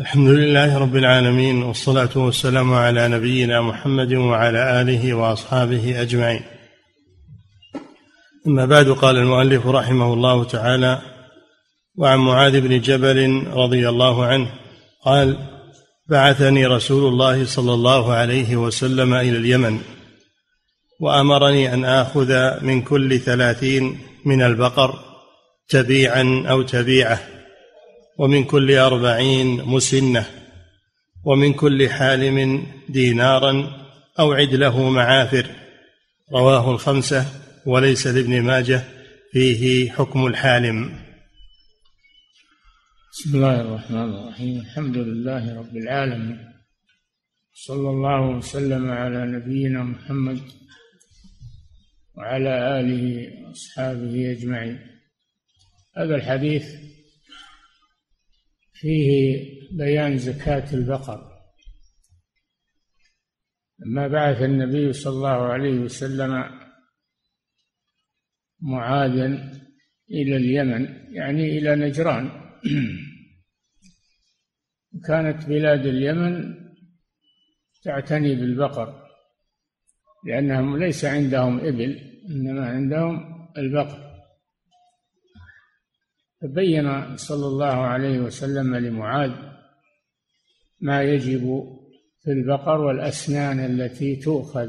الحمد لله رب العالمين والصلاة والسلام على نبينا محمد وعلى آله وأصحابه أجمعين. أما بعد قال المؤلف رحمه الله تعالى وعن معاذ بن جبل رضي الله عنه قال بعثني رسول الله صلى الله عليه وسلم إلى اليمن وأمرني أن آخذ من كل ثلاثين من البقر تبيعا أو تبيعة ومن كل أربعين مسنة ومن كل حالم دينارا أو عدله معافر رواه الخمسة وليس لابن ماجه فيه حكم الحالم. بسم الله الرحمن الرحيم. الحمد لله رب العالمين. صلى الله وسلم على نبينا محمد وعلى آله وأصحابه أجمعين. هذا الحديث فيه بيان زكاة البقر. لما بعث النبي صلى الله عليه وسلم معاذا إلى اليمن يعني إلى نجران. كانت بلاد اليمن تعتني بالبقر لأنهم ليس عندهم إبل إنما عندهم البقر. فبين صلى الله عليه وسلم لمعاذ ما يجب في البقر والأسنان التي تؤخذ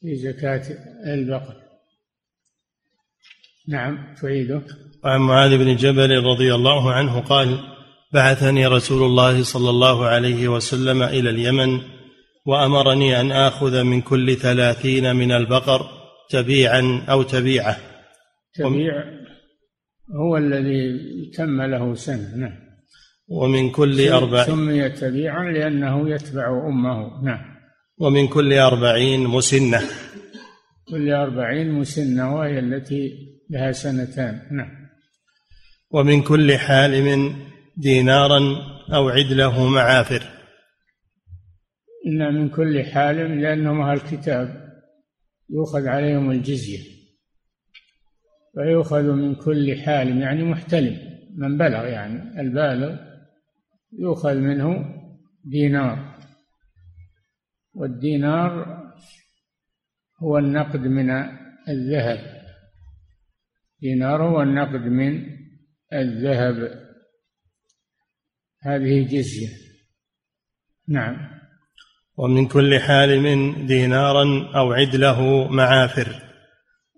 في زكاة البقر. نعم تعيده. وعن معاذ بن جبل رضي الله عنه قال بعثني رسول الله صلى الله عليه وسلم إلى اليمن وأمرني أن آخذ من كل ثلاثين من البقر تبيعا أو تبيعة. تبيع هو الذي تم له سنة نعم. ومن كل أربعين سمي تبيعا لأنه يتبع أمه نعم. ومن كل أربعين مسنة. كل أربعين مسنة وهي التي لها سنتان نعم. ومن كل حالم دينارا أو عدله معافر. إن من كل حالم لأنهم أهل الكتاب يؤخذ عليهم الجزية. فيؤخذ من كل حال يعني محتلم من بلغ يعني البالغ يؤخذ منه دينار. والدينار هو النقد من الذهب. دينار هو النقد من الذهب. هذه جزية. نعم. ومن كل حالم دينارا أو عدله معافر.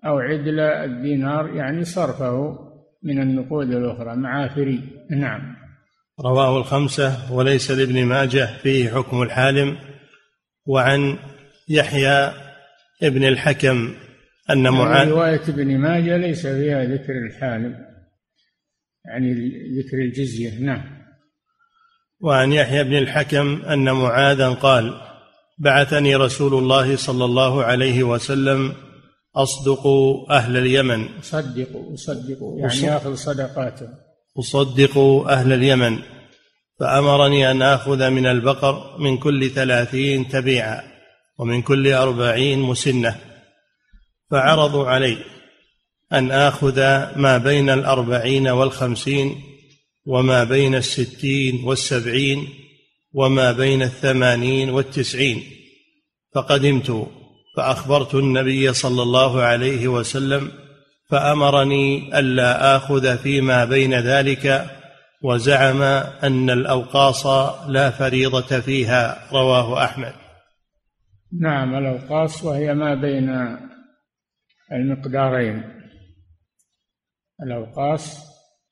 أو عدل الدينار يعني صرفه من النقود الأخرى معافري نعم. رواه الخمسة وليس لابن ماجه فيه حكم الحالم. وعن يحيى ابن الحكم أن معاذ رواية ابن ماجه ليس فيها ذكر الحالم يعني ذكر الجزية. نعم. وعن يحيى بن الحكم أن معاذا قال بعثني رسول الله صلى الله عليه وسلم أصدق أهل اليمن. صدقوا صدقوا يعني ياخذ صدقاته. أصدق أهل اليمن. فأمرني أن آخذ من البقر من كل ثلاثين تبيعا ومن كل أربعين مسنة. فعرضوا علي أن آخذ ما بين الأربعين والخمسين وما بين الستين والسبعين وما بين الثمانين والتسعين. فقدمت فأخبرت النبي صلى الله عليه وسلم فأمرني ألا آخذ فيما بين ذلك وزعم أن الأوقاص لا فريضة فيها رواه أحمد. نعم الأوقاص وهي ما بين المقدارين. الأوقاص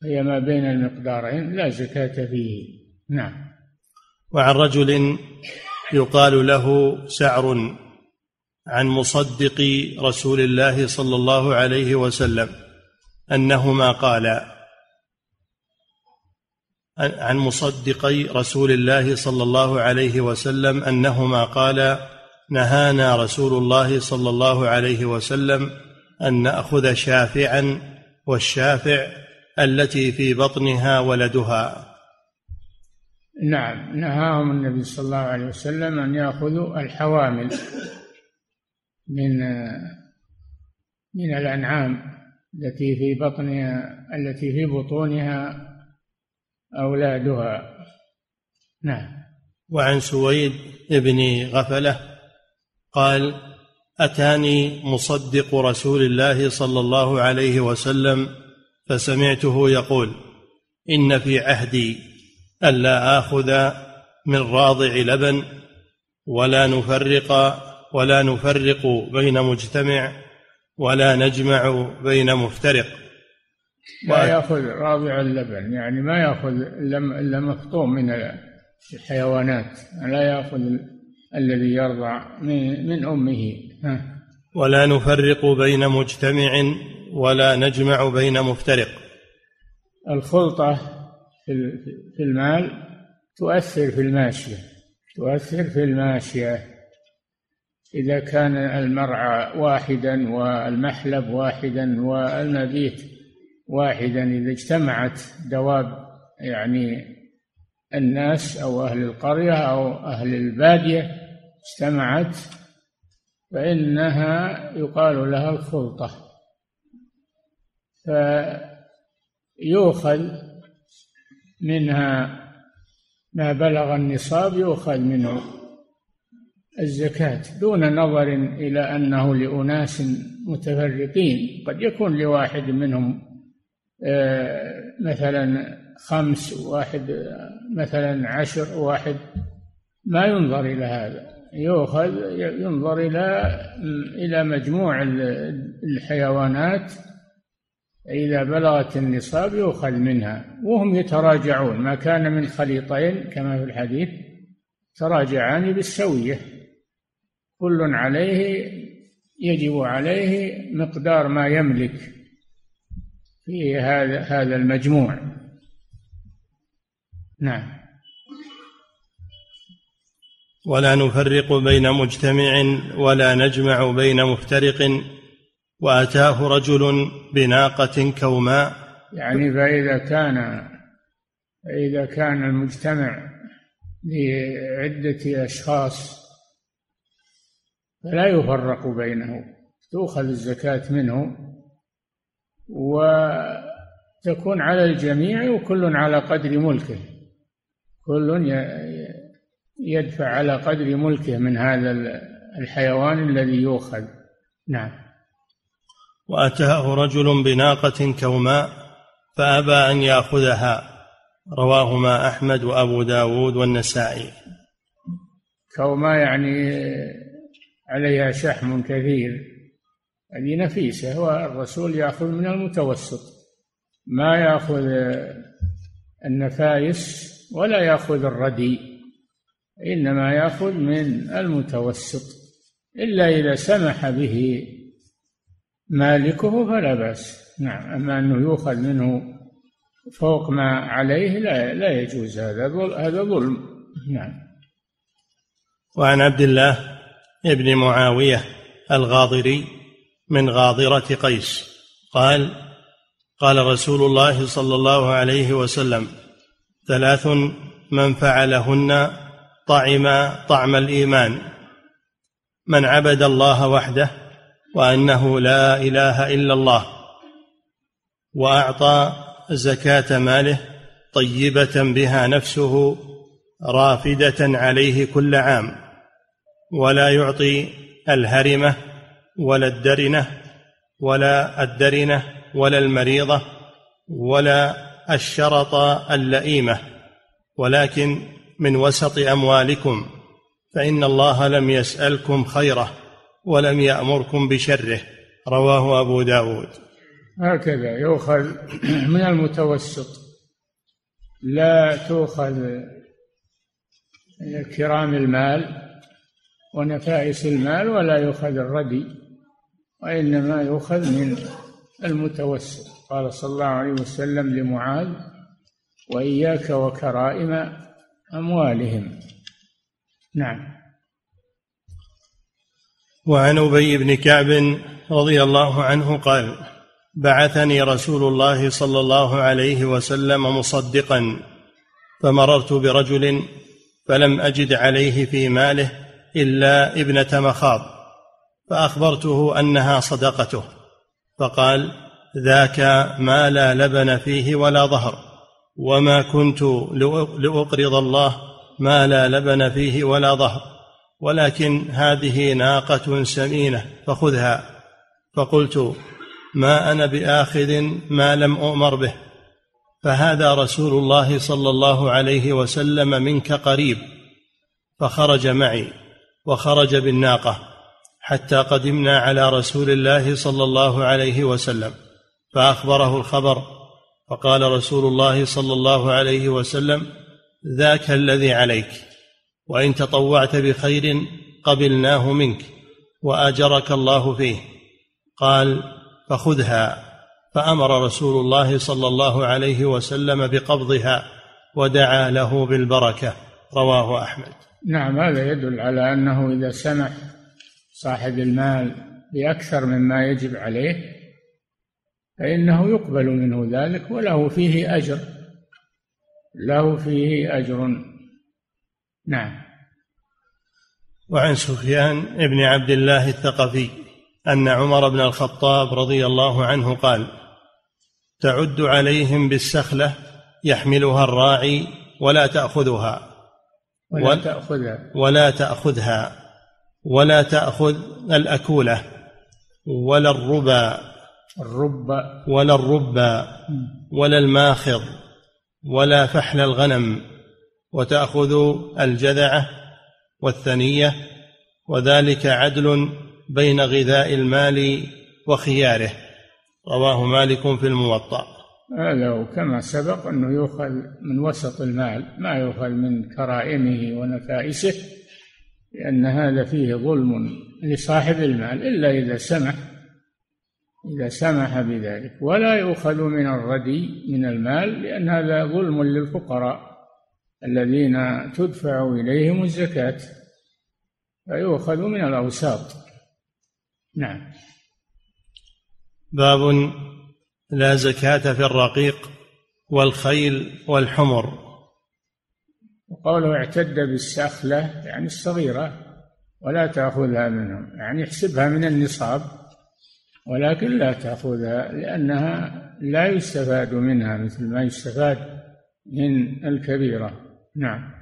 هي ما بين المقدارين لا زكاة فيه. نعم. وعن رجل يقال له سعر عن مصدق رسول الله صلى الله عليه وسلم أنهما قالا عن مصدقي رسول الله صلى الله عليه وسلم أنهما قالا نهانا رسول الله صلى الله عليه وسلم أن نأخذ شافعا والشافع التي في بطنها ولدها. نعم نهاهم النبي صلى الله عليه وسلم أن يأخذوا الحوامل. من من الأنعام التي في بطنها التي في بطونها أولادها. نعم. وعن سويد بن غفلة قال أتاني مصدق رسول الله صلى الله عليه وسلم فسمعته يقول إن في عهدي الا آخذ من راضع لبن ولا نفرق ولا نفرق بين مجتمع ولا نجمع بين مفترق. لا يأخذ راضع اللبن يعني ما يأخذ الا مفطوم من الحيوانات لا يأخذ الذي يرضع من أمه. ولا نفرق بين مجتمع ولا نجمع بين مفترق. الخلطة في المال تؤثر في الماشية تؤثر في الماشية. إذا كان المرعى واحدا والمحلب واحدا والمبيت واحدا إذا اجتمعت دواب يعني الناس أو أهل القرية أو أهل البادية اجتمعت فإنها يقال لها الخلطة. فيؤخذ منها ما بلغ النصاب يؤخذ منه. الزكاة دون نظر إلى أنه لأناس متفرقين. قد يكون لواحد منهم آه، مثلا خمس واحد مثلا عشر واحد. ما ينظر إلى هذا. يؤخذ ينظر إلى إلى مجموع الحيوانات. إذا بلغت النصاب يؤخذ منها. وهم يتراجعون. ما كان من خليطين كما في الحديث تراجعان بالسوية. كل عليه يجب عليه مقدار ما يملك في هذا هذا المجموع. نعم. ولا نفرق بين مجتمع ولا نجمع بين مفترق وأتاه رجل بناقة كوماء يعني فإذا كان فإذا كان المجتمع لعدة أشخاص فلا يفرق بينه تؤخذ الزكاة منه وتكون على الجميع وكل على قدر ملكه. كل يدفع على قدر ملكه من هذا الحيوان الذي يؤخذ. نعم. وأتاه رجل بناقة كوماء فأبى أن يأخذها رواهما أحمد وأبو داود والنسائي. كوماء يعني عليها شحم كثير. هذه نفيسة والرسول يأخذ من المتوسط. ما يأخذ النفايس ولا يأخذ الردي إنما يأخذ من المتوسط. إلا إذا سمح به مالكه فلا بأس. نعم أما أنه يؤخذ منه فوق ما عليه لا لا يجوز هذا هذا ظلم. نعم. وعن عبد الله ابن معاوية الغاضري من غاضرة قيس. قال قال رسول الله صلى الله عليه وسلم ثلاث من فعلهن طعم طعم الإيمان. من عبد الله وحده وأنه لا إله إلا الله وأعطى زكاة ماله طيبة بها نفسه رافدة عليه كل عام. ولا يعطي الهرمة ولا الدرنة ولا الدرنة ولا المريضة ولا الشرط اللئيمة. ولكن من وسط أموالكم فإن الله لم يسألكم خيرة ولم يأمركم بشره. رواه أبو داود. هكذا يؤخذ من المتوسط. لا تؤخذ كرام المال ونفائس المال ولا يؤخذ الردي وإنما يؤخذ من المتوسط قال صلى الله عليه وسلم لمعاذ وإياك وكرائم أموالهم. نعم. وعن أبي بن كعب رضي الله عنه قال بعثني رسول الله صلى الله عليه وسلم مصدقا فمررت برجل فلم أجد عليه في ماله إلا ابنة مخاض فأخبرته أنها صدقته فقال ذاك ما لا لبن فيه ولا ظهر وما كنت لأقرض الله ما لا لبن فيه ولا ظهر ولكن هذه ناقة سمينة فخذها. فقلت ما أنا بآخذ ما لم أؤمر به فهذا رسول الله صلى الله عليه وسلم منك قريب فخرج معي. وخرج بالناقة حتى قدمنا على رسول الله صلى الله عليه وسلم فأخبره الخبر فقال رسول الله صلى الله عليه وسلم ذاك الذي عليك وإن تطوعت بخير قبلناه منك وأجرك الله فيه. قال فخذها. فأمر رسول الله صلى الله عليه وسلم بقبضها ودعا له بالبركة رواه أحمد. نعم هذا يدل على أنه إذا سمح صاحب المال بأكثر مما يجب عليه فإنه يقبل منه ذلك وله فيه أجر. له فيه أجر. نعم. وعن سفيان بن عبد الله الثقفي أن عمر بن الخطاب رضي الله عنه قال تعد عليهم بالسخلة يحملها الراعي ولا تأخذها. ولا تأخذها. ولا تأخذها. ولا تأخذ الأكولة. ولا الربا. الربا ولا الربا ولا الماخض ولا فحل الغنم. وتأخذ الجذعة والثنية. وذلك عدل بين غذاء المال وخياره. رواه مالك في الموطأ. هذا كما سبق أنه يؤخذ من وسط المال ما يؤخذ من كرائمه ونفائسه لأن هذا فيه ظلم لصاحب المال إلا إذا سمح إذا سمح بذلك. ولا يؤخذ من الردي من المال لأن هذا ظلم للفقراء الذين تدفع إليهم الزكاة فيؤخذ من الأوساط. نعم. باب لا زكاة في الرقيق والخيل والحمر. وقوله اعتد بالسخلة يعني الصغيرة ولا تأخذها منهم يعني احسبها من النصاب ولكن لا تأخذها لأنها لا يستفاد منها مثل ما يستفاد من الكبيرة. نعم.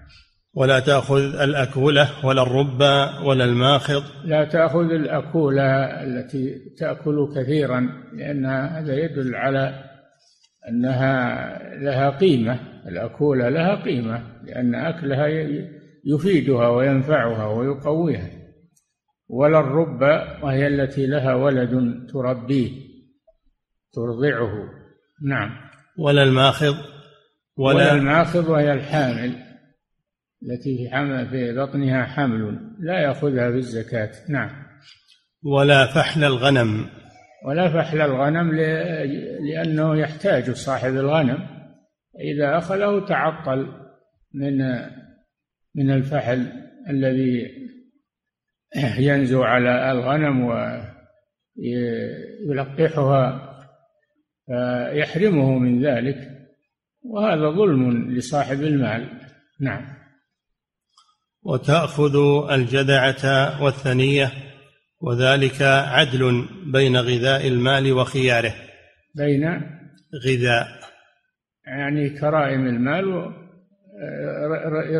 ولا تأخذ الأكولة ولا الربا ولا الماخض لا تأخذ الأكولة التي تأكل كثيرا لأن هذا يدل على أنها لها قيمة. الأكولة لها قيمة لأن أكلها يفيدها وينفعها ويقويها. ولا الربا وهي التي لها ولد تربيه ترضعه. نعم. ولا الماخض ولا, ولا الماخذ وهي الحامل. التي في بطنها حمل لا يأخذها في الزكاة نعم. ولا فحل الغنم. ولا فحل الغنم لأنه يحتاج صاحب الغنم. إذا أخذه تعطل من من الفحل الذي ينزو على الغنم ويلقحها فيحرمه من ذلك. وهذا ظلم لصاحب المال. نعم. وتأخذ الجدعة والثنية وذلك عدل بين غذاء المال وخياره. بين غذاء. يعني كرائم المال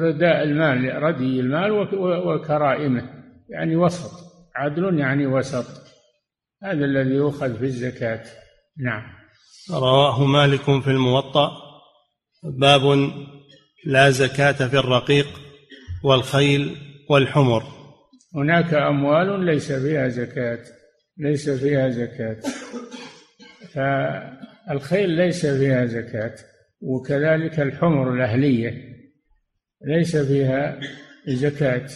رداء المال ردي المال وكرائمه. يعني وسط. عدل يعني وسط. هذا الذي يؤخذ في الزكاة. نعم. رواه مالك في الموطأ. باب لا زكاة في الرقيق. والخيل والحمر. هناك أموال ليس فيها زكاة ليس فيها زكاة. فالخيل ليس فيها زكاة وكذلك الحمر الأهلية ليس فيها زكاة.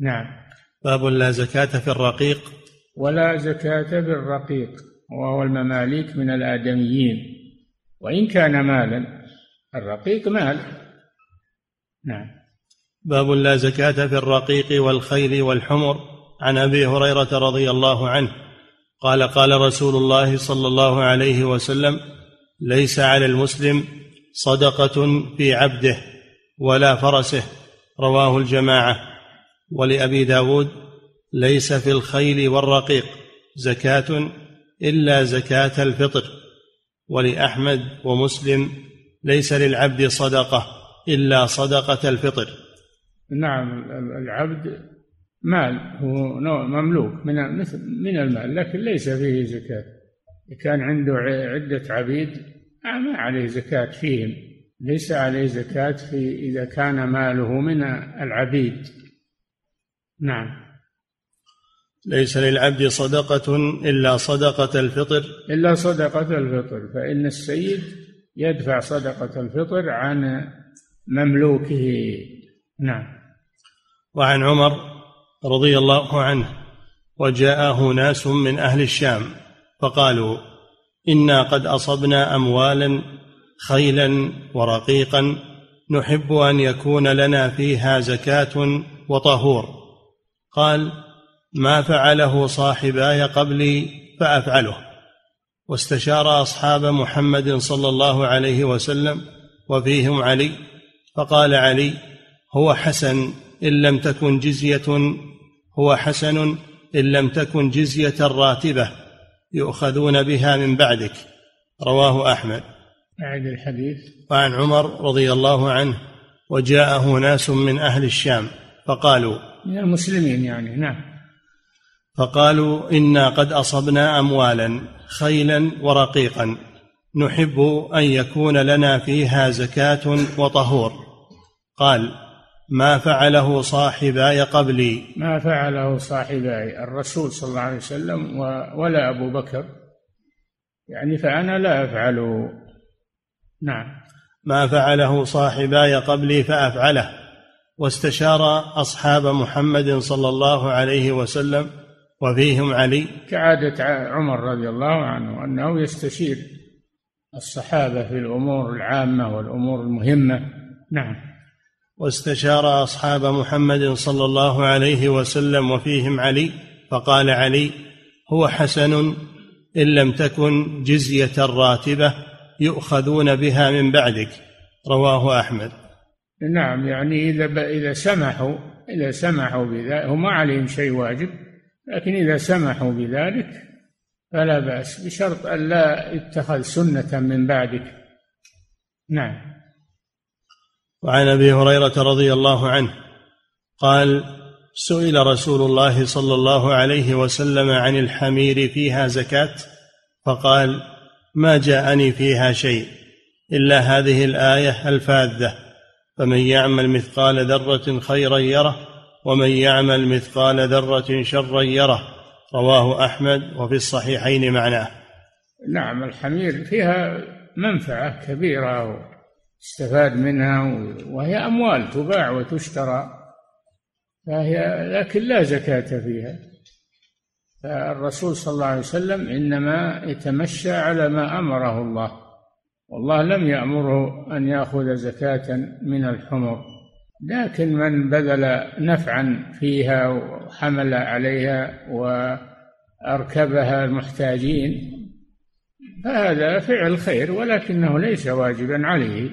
نعم. باب لا زكاة في الرقيق. ولا زكاة في الرقيق وهو المماليك من الآدميين. وإن كان مالا الرقيق مال. نعم. باب لا زكاة في الرقيق والخيل والحمر. عن أبي هريرة رضي الله عنه قال قال رسول الله صلى الله عليه وسلم ليس على المسلم صدقة في عبده ولا فرسه. رواه الجماعة. ولأبي داود ليس في الخيل والرقيق زكاة إلا زكاة الفطر. ولأحمد ومسلم ليس للعبد صدقة. إلا صدقة الفطر. نعم العبد مال هو نوع مملوك من مثل من المال لكن ليس فيه زكاة. كان عنده عدة عبيد ما عليه زكاة فيهم. ليس عليه زكاة في إذا كان ماله من العبيد. نعم. ليس للعبد صدقة إلا صدقة الفطر. إلا صدقة الفطر. فإن السيد يدفع صدقة الفطر عن مملوكه. نعم. وعن عمر رضي الله عنه وجاءه ناس من أهل الشام فقالوا إنا قد أصبنا أموالا خيلا ورقيقا نحب أن يكون لنا فيها زكاة وطهور. قال ما فعله صاحباي قبلي فأفعله. واستشار أصحاب محمد صلى الله عليه وسلم وفيهم علي فقال علي هو حسن إن لم تكن جزية هو حسن إن لم تكن جزية راتبة يؤخذون بها من بعدك. رواه أحمد. أعد الحديث. وعن عمر رضي الله عنه وجاءه ناس من أهل الشام فقالوا من المسلمين يعني نعم. فقالوا إنا قد أصبنا اموالا خيلا ورقيقا. نحب أن يكون لنا فيها زكاة وطهور. قال ما فعله صاحباي قبلي. ما فعله صاحباي الرسول صلى الله عليه وسلم ولا أبو بكر. يعني فأنا لا افعله نعم. ما فعله صاحباي قبلي فأفعله. واستشار أصحاب محمد صلى الله عليه وسلم وفيهم علي. كعادة عمر رضي الله عنه أنه يستشير. الصحابة في الأمور العامة والأمور المهمة. نعم. واستشار أصحاب محمد صلى الله عليه وسلم وفيهم علي فقال علي هو حسن إن لم تكن جزية راتبة يؤخذون بها من بعدك. رواه أحمد. نعم يعني إذا إذا سمحوا إذا سمحوا بذلك هم ما عليهم شيء واجب لكن إذا سمحوا بذلك فلا بأس بشرط أن لا يتخذ سنة من بعدك. نعم. وعن أبي هريرة رضي الله عنه قال سئل رسول الله صلى الله عليه وسلم عن الحمير فيها زكاة؟ فقال ما جاءني فيها شيء إلا هذه الآية الفاذة فمن يعمل مثقال ذرة خيرا يره ومن يعمل مثقال ذرة شرا يره. رواه أحمد وفي الصحيحين معناه. نعم الحمير فيها منفعة كبيرة استفاد منها وهي أموال تباع وتشترى فهي لكن لا زكاة فيها. فالرسول صلى الله عليه وسلم إنما يتمشى على ما أمره الله والله لم يأمره أن يأخذ زكاة من الحمر. لكن من بذل نفعا فيها وحمل عليها وأركبها المحتاجين فهذا فعل خير ولكنه ليس واجبا عليه.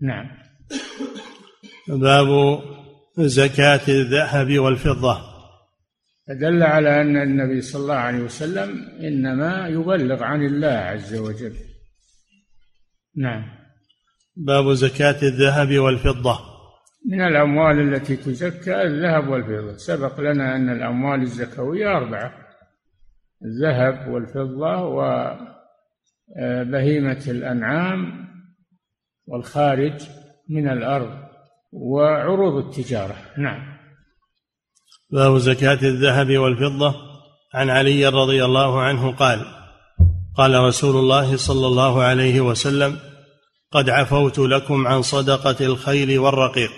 نعم. باب زكاة الذهب والفضة. فدل على أن النبي صلى الله عليه وسلم إنما يبلغ عن الله عز وجل. نعم. باب زكاة الذهب والفضة. من الأموال التي تزكى الذهب والفضة. سبق لنا أن الأموال الزكوية أربعة. الذهب والفضة وبهيمة الأنعام والخارج من الأرض وعروض التجارة. نعم. باب زكاة الذهب والفضة. عن علي رضي الله عنه قال قال رسول الله صلى الله عليه وسلم قد عفوت لكم عن صدقة الخيل والرقيق.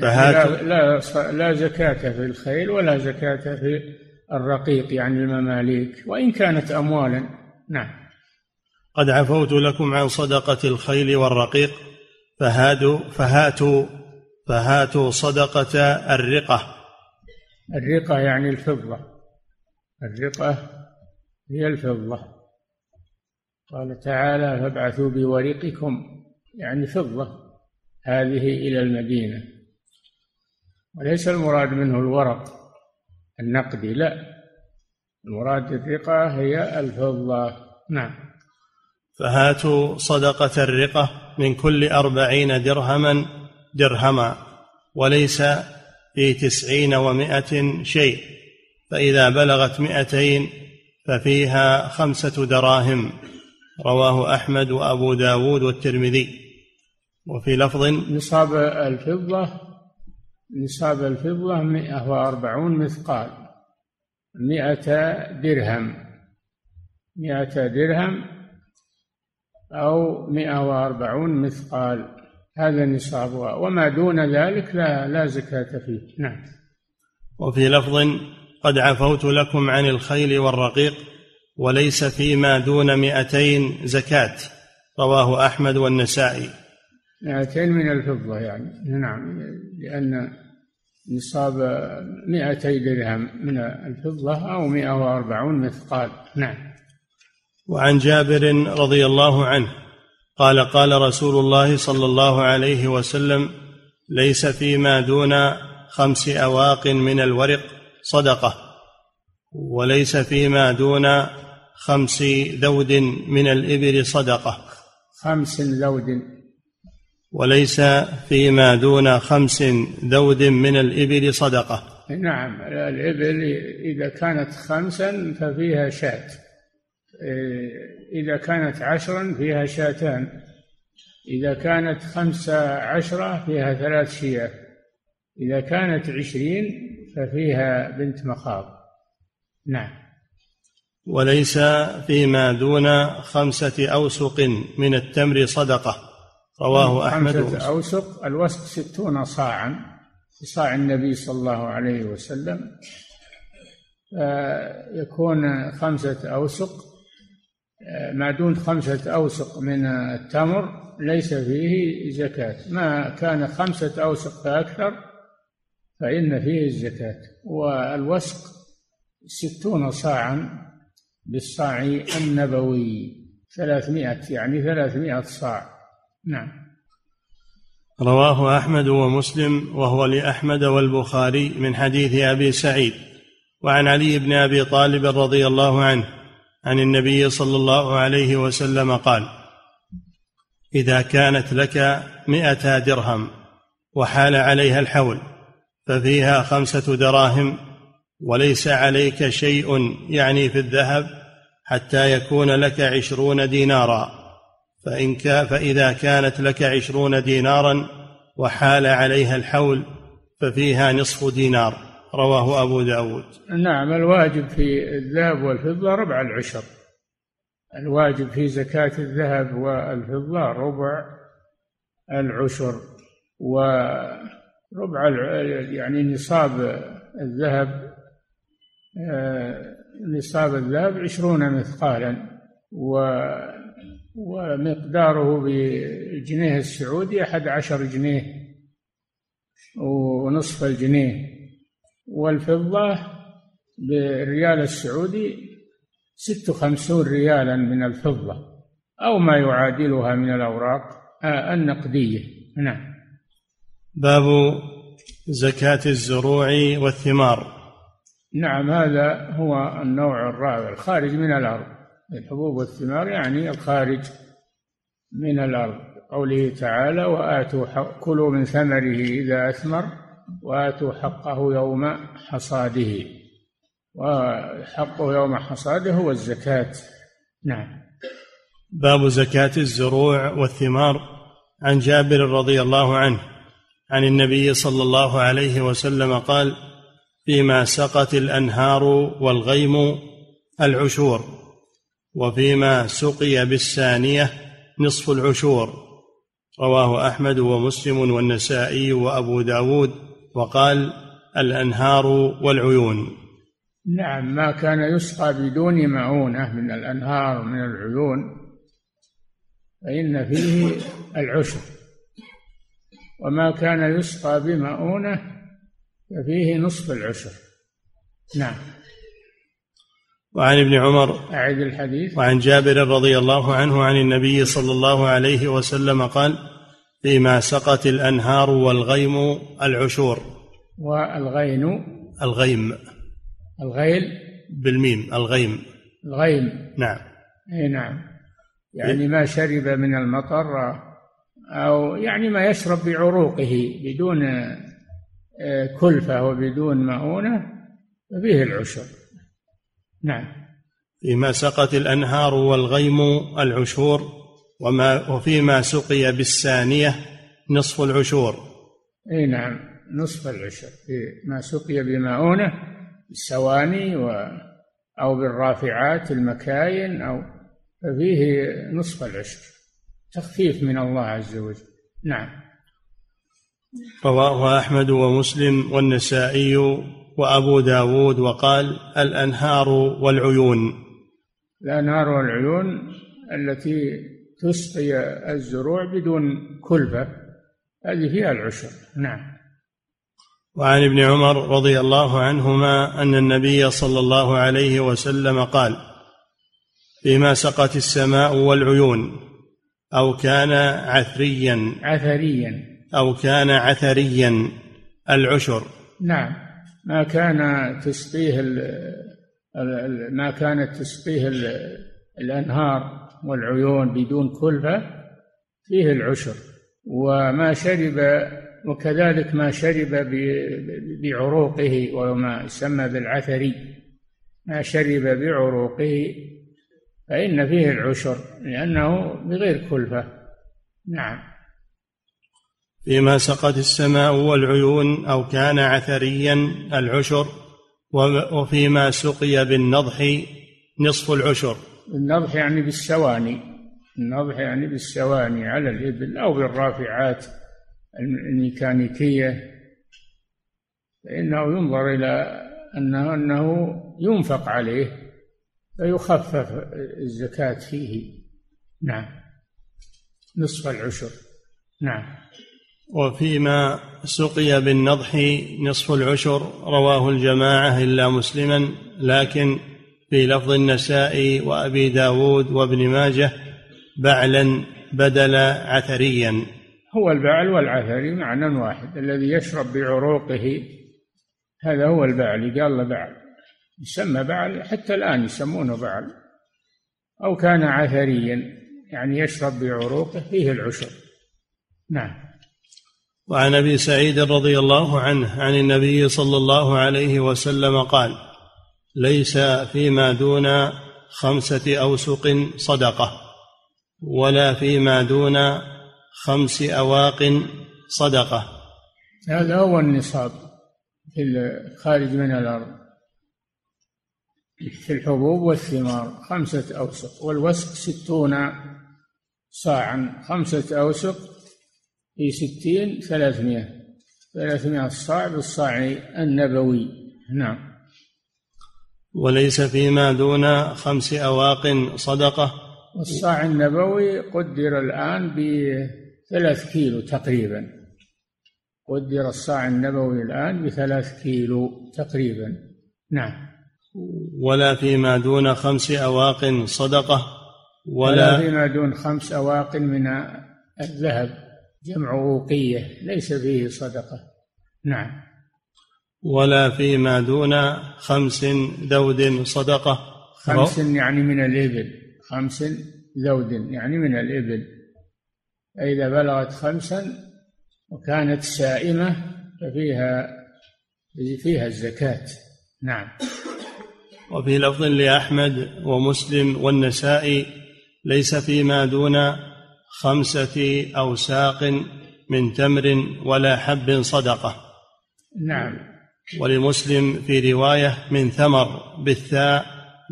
فهات لا, لا, لا زكاة في الخيل ولا زكاة في الرقيق يعني المماليك وإن كانت أموالا. نعم. قد عفوت لكم عن صدقة الخيل والرقيق. فهاتوا فهاتوا فهاتوا صدقة الرقة. الرقة يعني الفضة. الرقة هي الفضة. قال تعالى فابعثوا بورقكم يعني فضة هذه إلى المدينة. وليس المراد منه الورق النقدي لا. المراد الرقة هي الفضة. نعم. فهاتوا صدقة الرقة من كل أربعين درهما درهما وليس في تسعين ومائة شيء. فإذا بلغت مائتين ففيها خمسة دراهم. رواه أحمد وأبو داود والترمذي. وفي لفظ نصاب الفضة نصاب الفضة مئة وأربعون مثقال مئة درهم مئة درهم أو مئة وأربعون مثقال. هذا نصابها وما دون ذلك لا لا زكاة فيه. نعم. وفي لفظ قد عفوت لكم عن الخيل والرقيق وليس فيما دون مئتين زكاة. رواه أحمد والنسائي. مئتين من الفضة يعني. نعم. لأن نصاب مئتي درهم من الفضة أو مئة وأربعون مثقال. نعم. وعن جابر رضي الله عنه قال قال رسول الله صلى الله عليه وسلم ليس فيما دون خمس أواق من الورق صدقة وليس فيما دون خمس ذود من الإبل صدقة. خمس ذود. وليس فيما دون خمس ذود من الإبل صدقة. نعم الإبل إذا كانت خمسا ففيها شاة. إذا كانت عشرا فيها شاتان. إذا كانت خمسة عشرة فيها ثلاث شياه. إذا كانت عشرين ففيها بنت مخاض. نعم. وليس فيما دون خمسة أوسق من التمر صدقة. رواه أحمد خمسة أوسق الوسق ستون صاعا صاع النبي صلى الله عليه وسلم. يكون خمسة أوسق. ما دون خمسة أوسق من التمر ليس فيه زكاة. ما كان خمسة أوسق فأكثر فإن فيه الزكاة. والوسق ستون صاعا بالصاع النبوي. ثلاثمائة يعني ثلاثمائة صاع. نعم. رواه أحمد ومسلم وهو لأحمد والبخاري من حديث أبي سعيد. وعن علي بن أبي طالب رضي الله عنه عن النبي صلى الله عليه وسلم قال إذا كانت لك مئة درهم وحال عليها الحول ففيها خمسة دراهم وليس عليك شيء يعني في الذهب حتى يكون لك عشرون دينارا. فإن كان فإذا كانت لك عشرون دينارا وحال عليها الحول ففيها نصف دينار. رواه أبو داود. نعم الواجب في الذهب والفضة ربع العشر. الواجب في زكاة الذهب والفضة ربع العشر وربع يعني نصاب الذهب نصاب الذهب عشرون مثقالا و ومقداره بالجنيه السعودي أحد عشر جنيه ونصف الجنيه. والفضة بالريال السعودي ست وخمسون ريالا من الفضة أو ما يعادلها من الأوراق آه، النقدية. نعم. باب زكاة الزروع والثمار. نعم هذا هو النوع الرابع الخارج من الأرض. الحبوب والثمار يعني الخارج من الأرض. قوله تعالى وآتوا كلوا من ثمره إذا أثمر وآتوا حقه يوم حصاده وحقه يوم حصاده هو الزكاة. نعم. باب زكاة الزروع والثمار عن جابر رضي الله عنه عن النبي صلى الله عليه وسلم قال فيما سقت الأنهار والغيم العشور وفيما سقي بالثانية نصف العشور. رواه أحمد ومسلم والنسائي وأبو داود وقال الأنهار والعيون. نعم ما كان يسقى بدون معونة من الأنهار من العيون فإن فيه العشر. وما كان يسقى بمعونة ففيه نصف العشر نعم. وعن ابن عمر أعد الحديث. وعن جابر رضي الله عنه عن النبي صلى الله عليه وسلم قال فيما سقت الأنهار والغيم العشور. والغين. الغيم. الغيل. بالميم. الغيم. الغيم. نعم. إي نعم. يعني ما شرب من المطر أو يعني ما يشرب بعروقه بدون كلفة وبدون مؤونة فيه العشر. نعم. فيما سقت الأنهار والغيم العشور وما وفيما سقي بالسانية نصف العشور. أي نعم نصف العشر. ما سقي بمؤونة بالسواني و أو بالرافعات المكاين أو ففيه نصف العشر. تخفيف من الله عز وجل. نعم. رواه أحمد ومسلم والنسائي وأبو داود وقال الأنهار والعيون. الأنهار والعيون التي تسقي الزروع بدون كلفة هذه فيها العشر نعم. وعن ابن عمر رضي الله عنهما أن النبي صلى الله عليه وسلم قال فيما سقت السماء والعيون أو كان عثريا. عثريا. أو كان عثريا العشر. نعم. ما كان تسقيه ما كانت تسقيه الأنهار والعيون بدون كلفة فيه العشر. وما شرب وكذلك ما شرب بعروقه وما يسمى بالعثري. ما شرب بعروقه فإن فيه العشر لأنه بغير كلفة. نعم. فيما سقت السماء والعيون أو كان عثريا العشر وفيما سقي بالنضح نصف العشر. النضح يعني بالسواني النضح يعني بالسواني على الإبل أو بالرافعات الميكانيكية. فإنه ينظر إلى أنه أنه ينفق عليه فيخفف الزكاة فيه. نعم. نصف العشر. نعم. وفيما سقي بالنضح نصف العشر رواه الجماعة إلا مسلما لكن في لفظ النسائي وأبي داود وابن ماجه بعلا بدل عثريا. هو البعل والعثري معنى واحد الذي يشرب بعروقه هذا هو البعل قال له بعل يسمى بعل حتى الآن يسمونه بعل أو كان عثريا يعني يشرب بعروقه فيه العشر. نعم. وعن أبي سعيد رضي الله عنه عن النبي صلى الله عليه وسلم قال ليس فيما دون خمسة أوسق صدقة ولا فيما دون خمس أواق صدقة. هذا هو النصاب في الخارج من الأرض. في الحبوب والثمار خمسة أوسق والوسق ستون صاعا خمسة أوسق في ستين ثلاثمائة ثلاثمائة صاع بالصاع النبوي. نعم. وليس فيما دون خمس أواق صدقة. الصاع النبوي قدر الآن بثلاث كيلو تقريبا. قدر الصاع النبوي الآن بثلاث كيلو تقريبا. نعم. ولا فيما دون خمس أواق صدقة ولا, ولا فيما دون خمس أواق من الذهب. جمع أوقية ليس فيه صدقة. نعم. ولا فيما دون خمس ذود صدقة. خمس يعني من الإبل. خمس ذود يعني من الإبل. فإذا بلغت خمسا وكانت سائمة ففيها فيها الزكاة. نعم. وفي لفظ لأحمد ومسلم والنسائي ليس فيما دون خمسة أوساق من تمر ولا حب صدقة. نعم. ولمسلم في رواية من ثمر بالثاء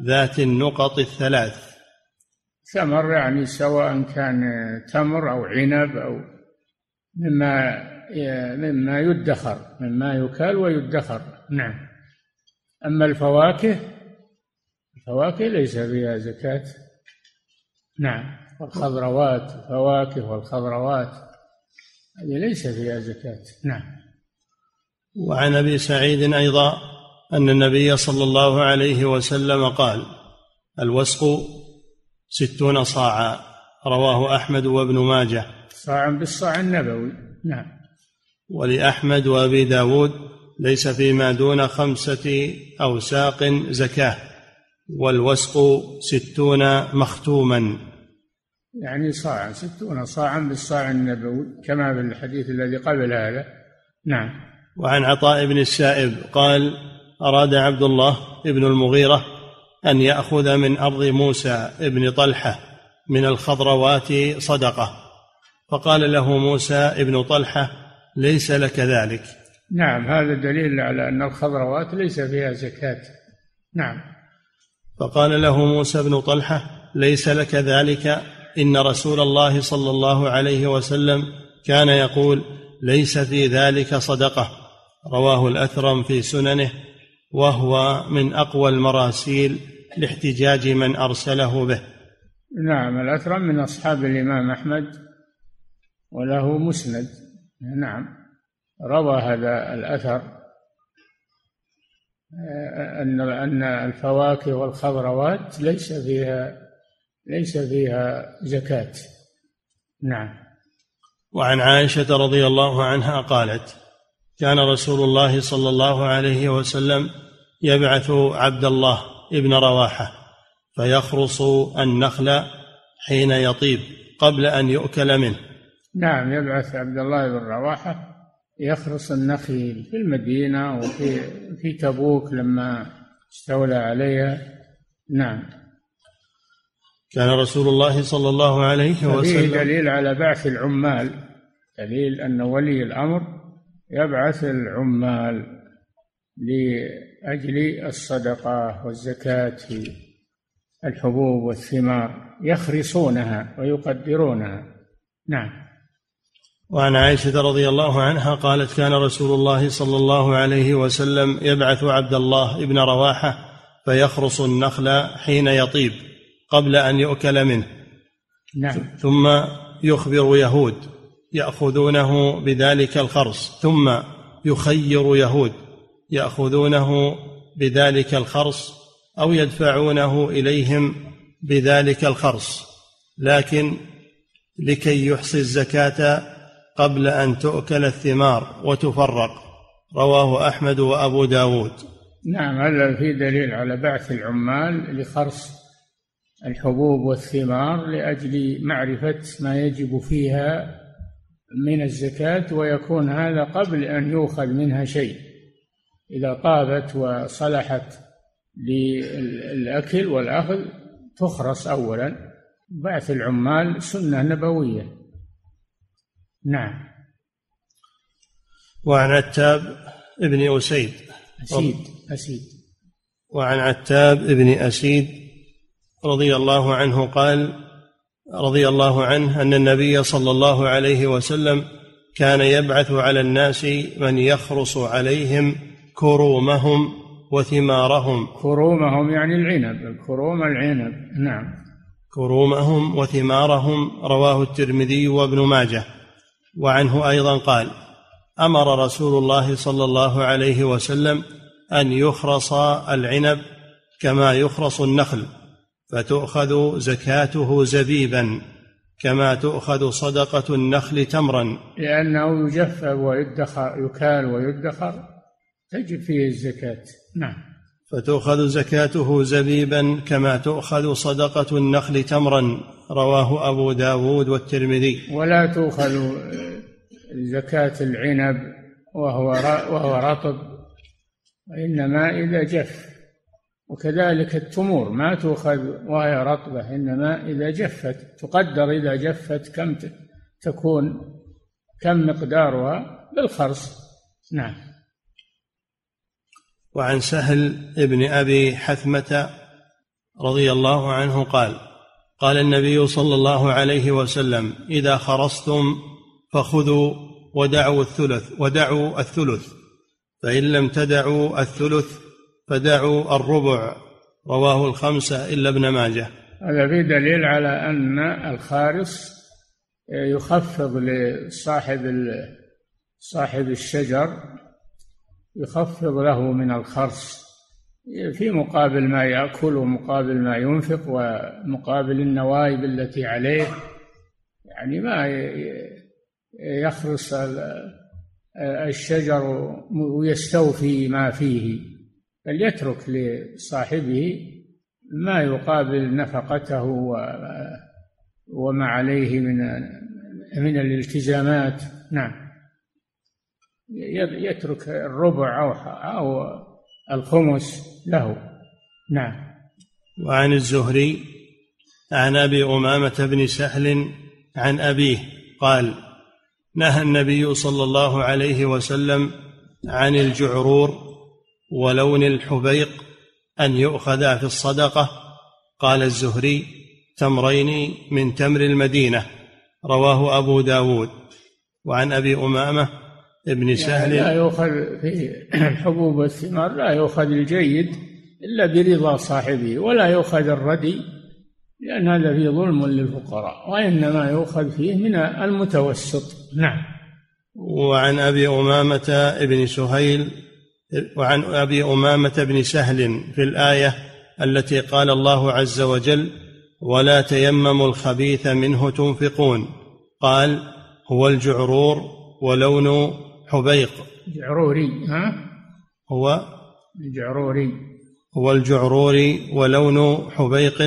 ذات النقط الثلاث. ثمر يعني سواء كان تمر أو عنب أو مما مما يدخر مما يكال ويدخر. نعم. أما الفواكه الفواكه ليس فيها زكاة. نعم. والخضروات الفواكه والخضروات. هذه ليس فيها زكاة. نعم. وعن أبي سعيد أيضا أن النبي صلى الله عليه وسلم قال الوسق ستون صاعا. رواه أحمد وابن ماجه. صاع بالصاع النبوي. نعم. ولأحمد وأبي داود ليس فيما دون خمسة أوساق زكاة. والوسق ستون مختوما. يعني صاعا ستون صاعا بالصاع النبوي كما في الحديث الذي قبل هذا. نعم. وعن عطاء بن السائب قال أراد عبد الله بن المغيرة أن يأخذ من أرض موسى بن طلحة من الخضروات صدقة. فقال له موسى بن طلحة ليس لك ذلك. نعم هذا دليل على أن الخضروات ليس فيها زكاة. نعم. فقال له موسى بن طلحة ليس لك ذلك. إن رسول الله صلى الله عليه وسلم كان يقول ليس في ذلك صدقة. رواه الأثرم في سننه وهو من أقوى المراسيل لاحتجاج من أرسله به. نعم الأثرم من أصحاب الإمام أحمد وله مسند. نعم روى هذا الأثر أن أن الفواكه والخضروات ليس فيها ليس فيها زكاة. نعم. وعن عائشة رضي الله عنها قالت كان رسول الله صلى الله عليه وسلم يبعث عبد الله ابن رواحة فيخرص النخل حين يطيب قبل أن يؤكل منه. نعم يبعث عبد الله بن رواحة يخرص النخيل في المدينة وفي في تبوك لما استولى عليها. نعم. كان رسول الله صلى الله عليه وسلم دليل على بعث العمال. دليل أن ولي الأمر يبعث العمال لأجل الصدقة والزكاة في الحبوب والثمار يخرصونها ويقدرونها. نعم. وعن عائشة رضي الله عنها قالت كان رسول الله صلى الله عليه وسلم يبعث عبد الله بن رواحة فيخرص النخل حين يطيب. قبل أن يؤكل منه. نعم. ثم يخبر يهود يأخذونه بذلك الخرص. ثم يخير يهود يأخذونه بذلك الخرص أو يدفعونه إليهم بذلك الخرص. لكن لكي يحصي الزكاة قبل أن تؤكل الثمار وتفرق. رواه أحمد وأبو داود. نعم هذا في دليل على بعث العمال لخرص. الحبوب والثمار لأجل معرفة ما يجب فيها من الزكاة ويكون هذا قبل أن يؤخذ منها شيء. إذا طابت وصلحت للأكل والأخذ تخرص أولا. بعث العمال سنة نبوية. نعم. وعن عتاب ابن أسيد. أسيد أسيد. وعن عتاب ابن أسيد رضي الله عنه قال رضي الله عنه أن النبي صلى الله عليه وسلم كان يبعث على الناس من يخرص عليهم كرومهم وثمارهم. كرومهم يعني العنب الكروم العنب نعم. كرومهم وثمارهم رواه الترمذي وابن ماجه. وعنه أيضا قال أمر رسول الله صلى الله عليه وسلم أن يخرص العنب كما يخرص النخل. فتؤخذ زكاته زبيبا كما تؤخذ صدقة النخل تمرا. لأنه يجفف ويدخر يكال ويدخر. تجب فيه الزكاة. نعم. فتؤخذ زكاته زبيبا كما تؤخذ صدقة النخل تمرا. رواه أبو داود والترمذي. ولا تؤخذ زكاة العنب وهو وهو رطب وإنما إذا جف. وكذلك التمور ما تؤخذ وهي رطبة إنما إذا جفت تقدر إذا جفت كم تكون كم مقدارها بالخرص. نعم. وعن سهل ابن أبي حثمة رضي الله عنه قال قال النبي صلى الله عليه وسلم إذا خرصتم فخذوا ودعوا الثلث ودعوا الثلث فإن لم تدعوا الثلث فدعوا الربع رواه الخمسة إلا ابن ماجه. هذا في دليل على أن الخارص يخفض لصاحب صاحب الشجر يخفض له من الخرص في مقابل ما يأكل ومقابل ما ينفق ومقابل النوائب التي عليه. يعني ما يخرص الشجر ويستوفي ما فيه. بل يترك لصاحبه ما يقابل نفقته وما عليه من من الالتزامات. نعم. يترك الربع أو أو الخمس له. نعم. وعن الزهري عن أبي أمامة بن سهل عن أبيه قال نهى النبي صلى الله عليه وسلم عن الجعرور ولون الحبيق أن يؤخذ في الصدقة قال الزهري تمرين من تمر المدينة رواه أبو داود. وعن أبي أمامة ابن سهل لا يؤخذ في الحبوب والثمار لا يؤخذ الجيد إلا برضا صاحبه ولا يؤخذ الردي لأن هذا فيه ظلم للفقراء وإنما يؤخذ فيه من المتوسط. نعم. وعن أبي أمامة ابن سهيل وعن أبي أمامة بن سهل في الآية التي قال الله عز وجل ولا تيمموا الخبيث منه تنفقون قال هو الجعرور ولون حبيق جعروري ها؟ هو الجعروري هو الجعروري ولون حبيق.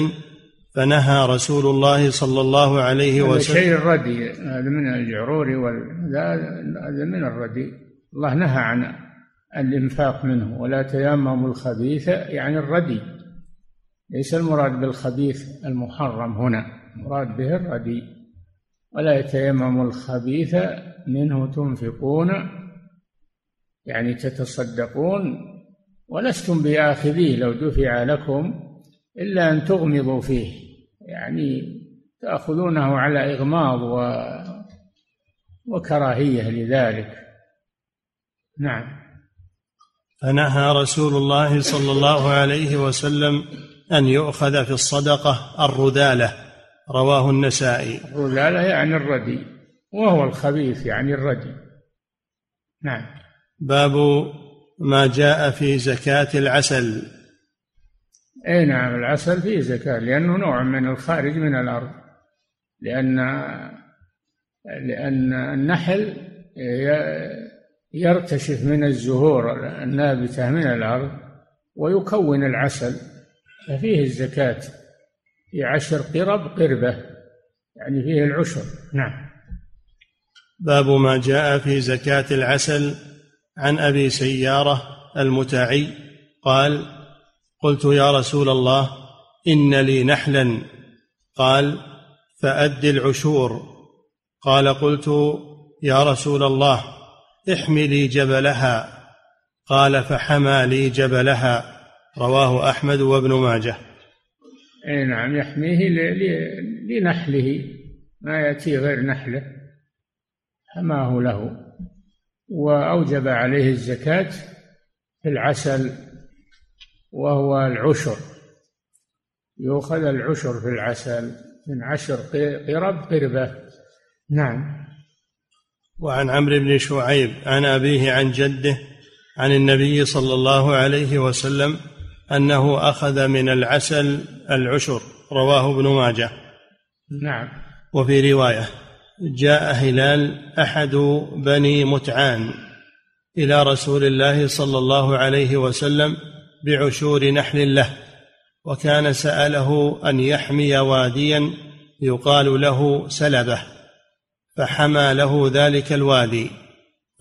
فنهى رسول الله صلى الله عليه وسلم شيء الردي هذا من الجعروري هذا من الردي. الله نهى عن الإنفاق منه ولا تيمموا الخبيث يعني الردي. ليس المراد بالخبيث المحرم هنا المراد به الردي. ولا يتيمموا الخبيث منه تنفقون يعني تتصدقون. ولستم بآخذيه لو دفع لكم إلا أن تغمضوا فيه يعني تأخذونه على إغماض و وكراهية لذلك. نعم. فنهى رسول الله صلى الله عليه وسلم أن يؤخذ في الصدقة الردالة رواه النسائي. الردالة يعني الردي وهو الخبيث يعني الردي. نعم. باب ما جاء في زكاة العسل. أي نعم العسل فيه زكاة لأنه نوع من الخارج من الأرض. لأن لأن النحل يرتشف من الزهور النابتة من الأرض ويكون العسل ففيه الزكاة في عشر قرب قربة يعني فيه العشر. نعم. باب ما جاء في زكاة العسل عن أبي سيارة المتعي قال قلت يا رسول الله إن لي نحلا. قال فأد العشور. قال قلت يا رسول الله احملي جبلها. قال فحمى لي جبلها. رواه أحمد وابن ماجه. أي نعم يحميه لنحله. ما يأتي غير نحله. حماه له. وأوجب عليه الزكاة في العسل وهو العشر. يؤخذ العشر في العسل من عشر قرب قربة. نعم. وعن عمرو بن شعيب عن أبيه عن جده عن النبي صلى الله عليه وسلم أنه أخذ من العسل العشر رواه ابن ماجه. نعم. وفي رواية جاء هلال أحد بني متعان إلى رسول الله صلى الله عليه وسلم بعشور نحل له وكان سأله أن يحمي واديا يقال له سلبة. فحمى له ذلك الوادي.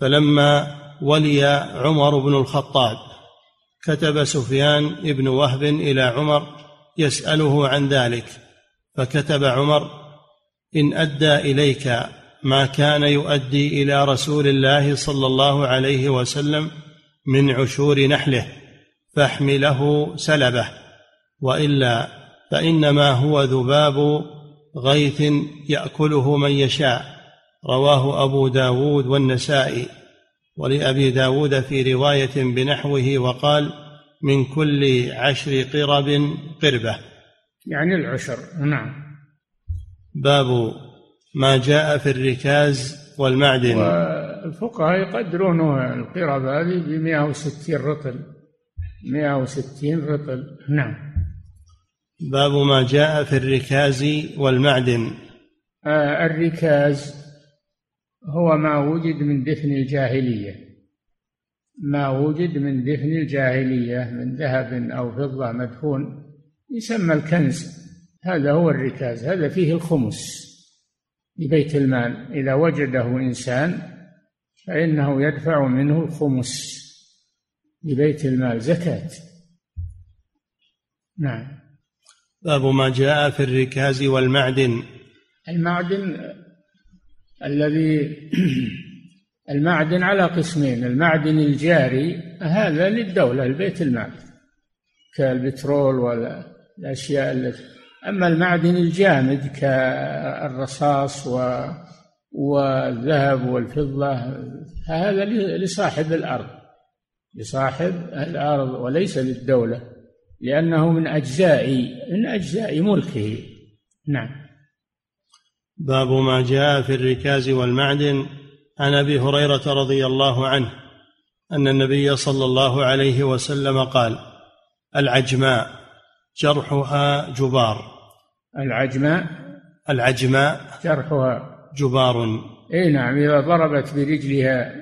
فلما ولي عمر بن الخطاب كتب سفيان بن وهب إلى عمر يسأله عن ذلك فكتب عمر إن أدى إليك ما كان يؤدي إلى رسول الله صلى الله عليه وسلم من عشور نحله فاحمله سلبه وإلا فإنما هو ذباب غيث يأكله من يشاء. رواه أبو داود والنسائي ولأبي داود في رواية بنحوه وقال من كل عشر قرب قربة. يعني العشر نعم. باب ما جاء في الركاز والمعدن. والفقهاء يقدرون القرب هذه ب 160 رطل 160 رطل نعم. باب ما جاء في الركاز والمعدن. آه الركاز هو ما وجد من دفن الجاهلية. ما وجد من دفن الجاهلية من ذهب أو فضة مدفون يسمى الكنز. هذا هو الركاز هذا فيه الخمس لبيت المال. إذا وجده إنسان فإنه يدفع منه الخمس لبيت المال. زكاة. نعم. باب ما جاء في الركاز والمعدن. المعدن الذي المعدن على قسمين المعدن الجاري هذا للدولة البيت المال كالبترول والأشياء التي أما المعدن الجامد كالرصاص و والذهب والفضة هذا لصاحب الأرض لصاحب الأرض وليس للدولة لأنه من أجزاء من أجزاء ملكه. نعم. باب ما جاء في الركاز والمعدن عن أبي هريرة رضي الله عنه أن النبي صلى الله عليه وسلم قال العجماء جرحها جبار. العجماء؟ العجماء جرحها. جبار. إي نعم إذا ضربت برجلها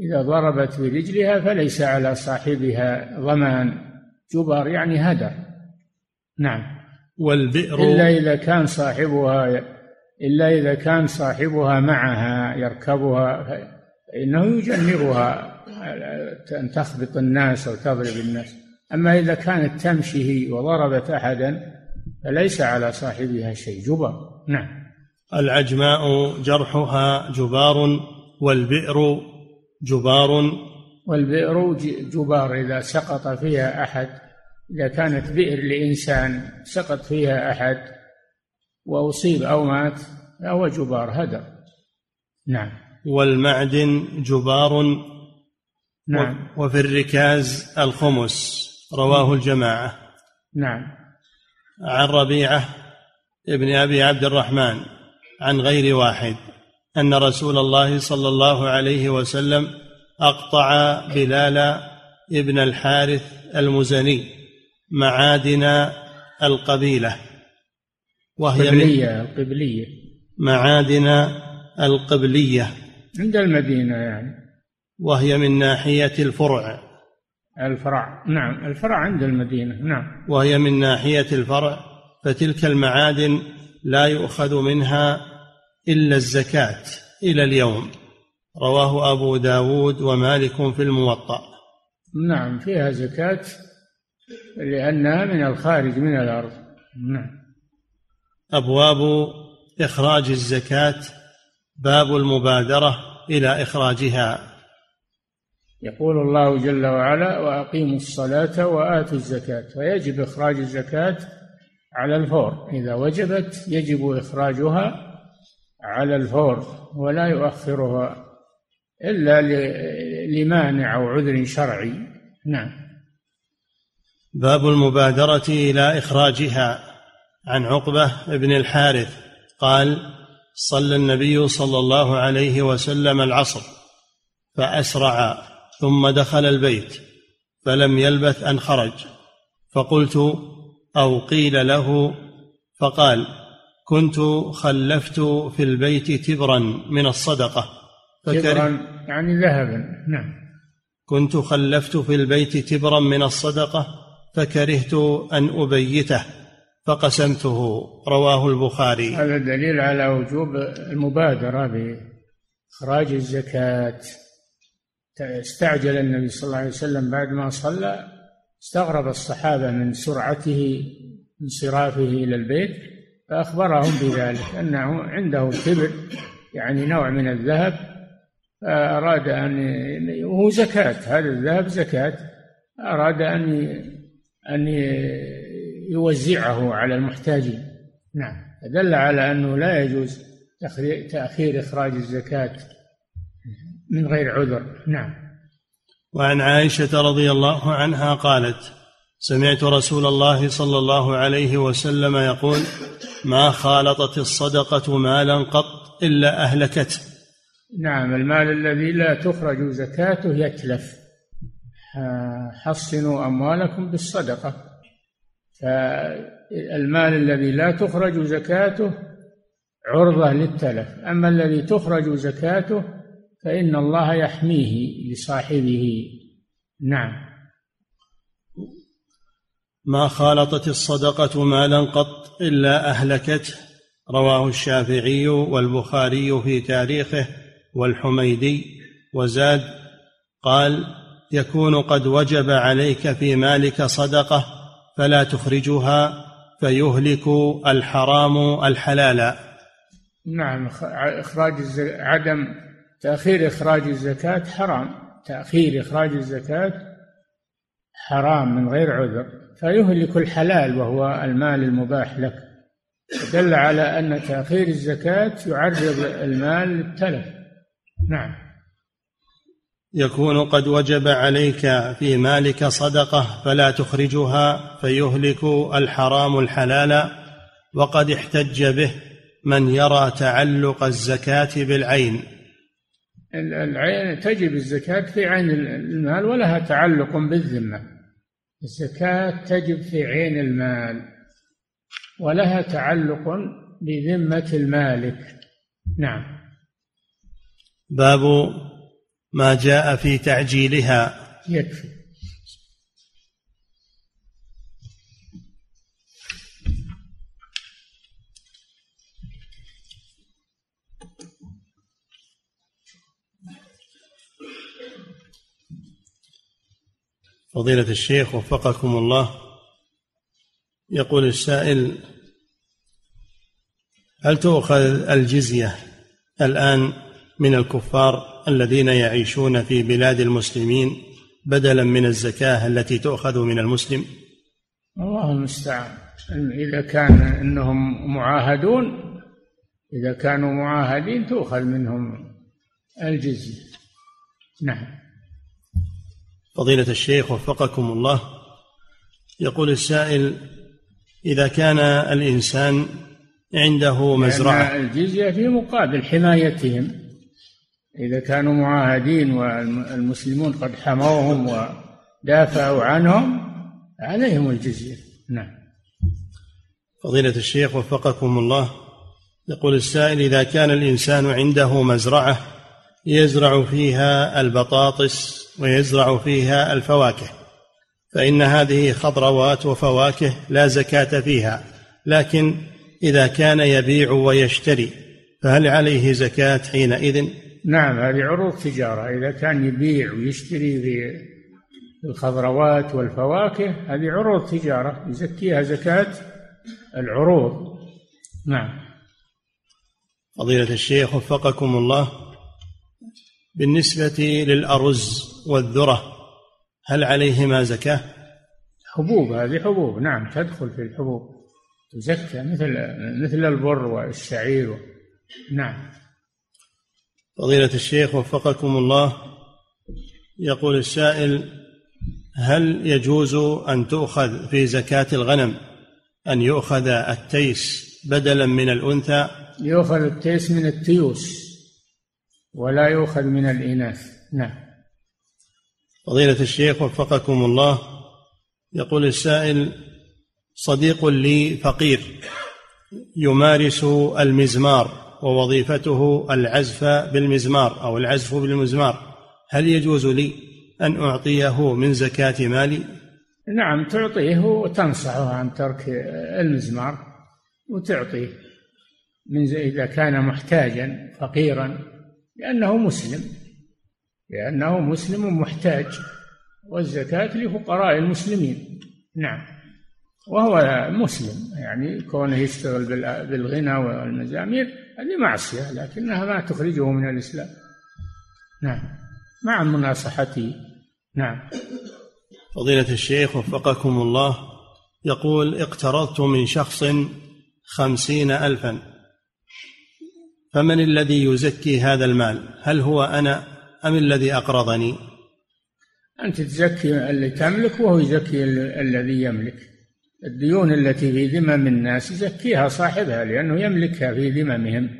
إذا ضربت برجلها فليس على صاحبها ضمان. جبار يعني هدر. نعم. والبئر إلا إذا كان صاحبها إلا إذا كان صاحبها معها يركبها فإنه يجنبها أن تخبط الناس أو تضرب الناس. أما إذا كانت تمشي وضربت أحدا فليس على صاحبها شيء. جبار نعم. العجماء جرحها جبار والبئر جبار. والبئر جبار إذا سقط فيها أحد إذا كانت بئر لإنسان سقط فيها أحد وأصيب أو مات فهو جبار هدر. نعم. والمعدن جبار. نعم. وفي الركاز الخمس. رواه الجماعة. نعم. عن ربيعة ابن أبي عبد الرحمن عن غير واحد أن رسول الله صلى الله عليه وسلم أقطع بلال ابن الحارث المزني معادن القبيلة. وهي القبلية القبلية معادن القبلية. عند المدينة يعني. وهي من ناحية الفرع. الفرع. نعم الفرع عند المدينة. نعم. وهي من ناحية الفرع فتلك المعادن لا يؤخذ منها إلا الزكاة إلى اليوم. رواه أبو داود ومالك في الموطأ. نعم فيها زكاة لأنها من الخارج من الأرض. نعم. أبواب إخراج الزكاة باب المبادرة إلى إخراجها. يقول الله جل وعلا وأقيموا الصلاة وآتوا الزكاة. فيجب إخراج الزكاة على الفور. إذا وجبت يجب إخراجها على الفور ولا يؤخرها إلا لمانع أو عذر شرعي. نعم. باب المبادرة إلى إخراجها. عن عقبة بن الحارث قال صلى النبي صلى الله عليه وسلم العصر فأسرع ثم دخل البيت فلم يلبث أن خرج. فقلت أو قيل له؟ فقال كنت خلفت في البيت تبرا من الصدقة. تبرا يعني ذهبا نعم. كنت خلفت في البيت تبرا من الصدقة فكرهت أن أبيته. فقسمته رواه البخاري. هذا دليل على وجوب المبادرة بإخراج الزكاة. استعجل النبي صلى الله عليه وسلم بعد ما صلى استغرب الصحابة من سرعته انصرافه إلى البيت فأخبرهم بذلك أنه عنده كبر يعني نوع من الذهب فأراد أن وهو زكاة هذا الذهب زكاة أراد أن أن يوزعه على المحتاجين. نعم. دل على أنه لا يجوز تأخير إخراج الزكاة من غير عذر. نعم. وعن عائشة رضي الله عنها قالت سمعت رسول الله صلى الله عليه وسلم يقول ما خالطت الصدقة مالا قط إلا أهلكته. نعم. المال الذي لا تخرج زكاته يتلف. حصنوا أموالكم بالصدقة. فالمال الذي لا تخرج زكاته عرضة للتلف أما الذي تخرج زكاته فإن الله يحميه لصاحبه. نعم. ما خالطت الصدقة مالا قط إلا أهلكته رواه الشافعي والبخاري في تاريخه والحميدي. وزاد قال يكون قد وجب عليك في مالك صدقة فلا تخرجها فيهلك الحرام الحلال. نعم إخراج عدم تأخير إخراج الزكاة حرام. تأخير إخراج الزكاة حرام من غير عذر. فيهلك الحلال وهو المال المباح لك. دل على أن تأخير الزكاة يعرض المال للتلف. نعم. يكون قد وجب عليك في مالك صدقة فلا تخرجها فيهلك الحرام الحلال وقد احتج به من يرى تعلق الزكاة بالعين. العين تجب الزكاة في عين المال ولها تعلق بالذمة. الزكاة تجب في عين المال ولها تعلق بذمة المالك. نعم. باب ما جاء في تعجيلها. يكفي. فضيلة الشيخ وفقكم الله. يقول السائل هل تؤخذ الجزية الآن من الكفار؟ الذين يعيشون في بلاد المسلمين بدلا من الزكاة التي تؤخذ من المسلم؟ الله المستعان. إذا كان إنهم معاهدون إذا كانوا معاهدين تؤخذ منهم الجزية. نعم. فضيلة الشيخ وفقكم الله يقول السائل إذا كان الإنسان عنده مزرعة الجزية في مقابل حمايتهم إذا كانوا معاهدين والمسلمون قد حموهم ودافعوا عنهم عليهم الجزية نعم فضيلة الشيخ وفقكم الله يقول السائل إذا كان الإنسان عنده مزرعة يزرع فيها البطاطس ويزرع فيها الفواكه فإن هذه خضروات وفواكه لا زكاة فيها لكن إذا كان يبيع ويشتري فهل عليه زكاة حينئذ؟ نعم هذه عروض تجارة. إذا كان يبيع ويشتري في الخضروات والفواكه هذه عروض تجارة. يزكيها زكاة العروض. نعم. فضيلة الشيخ وفقكم الله. بالنسبة للأرز والذرة هل عليهما زكاة؟ حبوب هذه حبوب. نعم تدخل في الحبوب. تزكى مثل مثل البر والشعير. نعم. فضيلة الشيخ وفقكم الله يقول السائل هل يجوز أن تؤخذ في زكاة الغنم أن يؤخذ التيس بدلا من الأنثى؟ يؤخذ التيس من التيوس ولا يؤخذ من الإناث. نعم. فضيلة الشيخ وفقكم الله يقول السائل صديق لي فقير يمارس المزمار ووظيفته العزف بالمزمار أو العزف بالمزمار. هل يجوز لي أن أعطيه من زكاة مالي؟ نعم تعطيه وتنصحه عن ترك المزمار وتعطيه من إذا كان محتاجا فقيرا لأنه مسلم. لأنه مسلم محتاج والزكاة لفقراء المسلمين. نعم. وهو مسلم يعني كونه يشتغل بالغنى والمزامير هذه معصية لكنها ما تخرجه من الإسلام. نعم. مع مناصحته نعم. فضيلة الشيخ وفقكم الله يقول اقترضت من شخص خمسين ألفا. فمن الذي يزكي هذا المال؟ هل هو أنا أم الذي أقرضني؟ أنت تزكي اللي تملك وهو يزكي الذي يملك. الديون التي في ذمم الناس يزكيها صاحبها لأنه يملكها في ذممهم.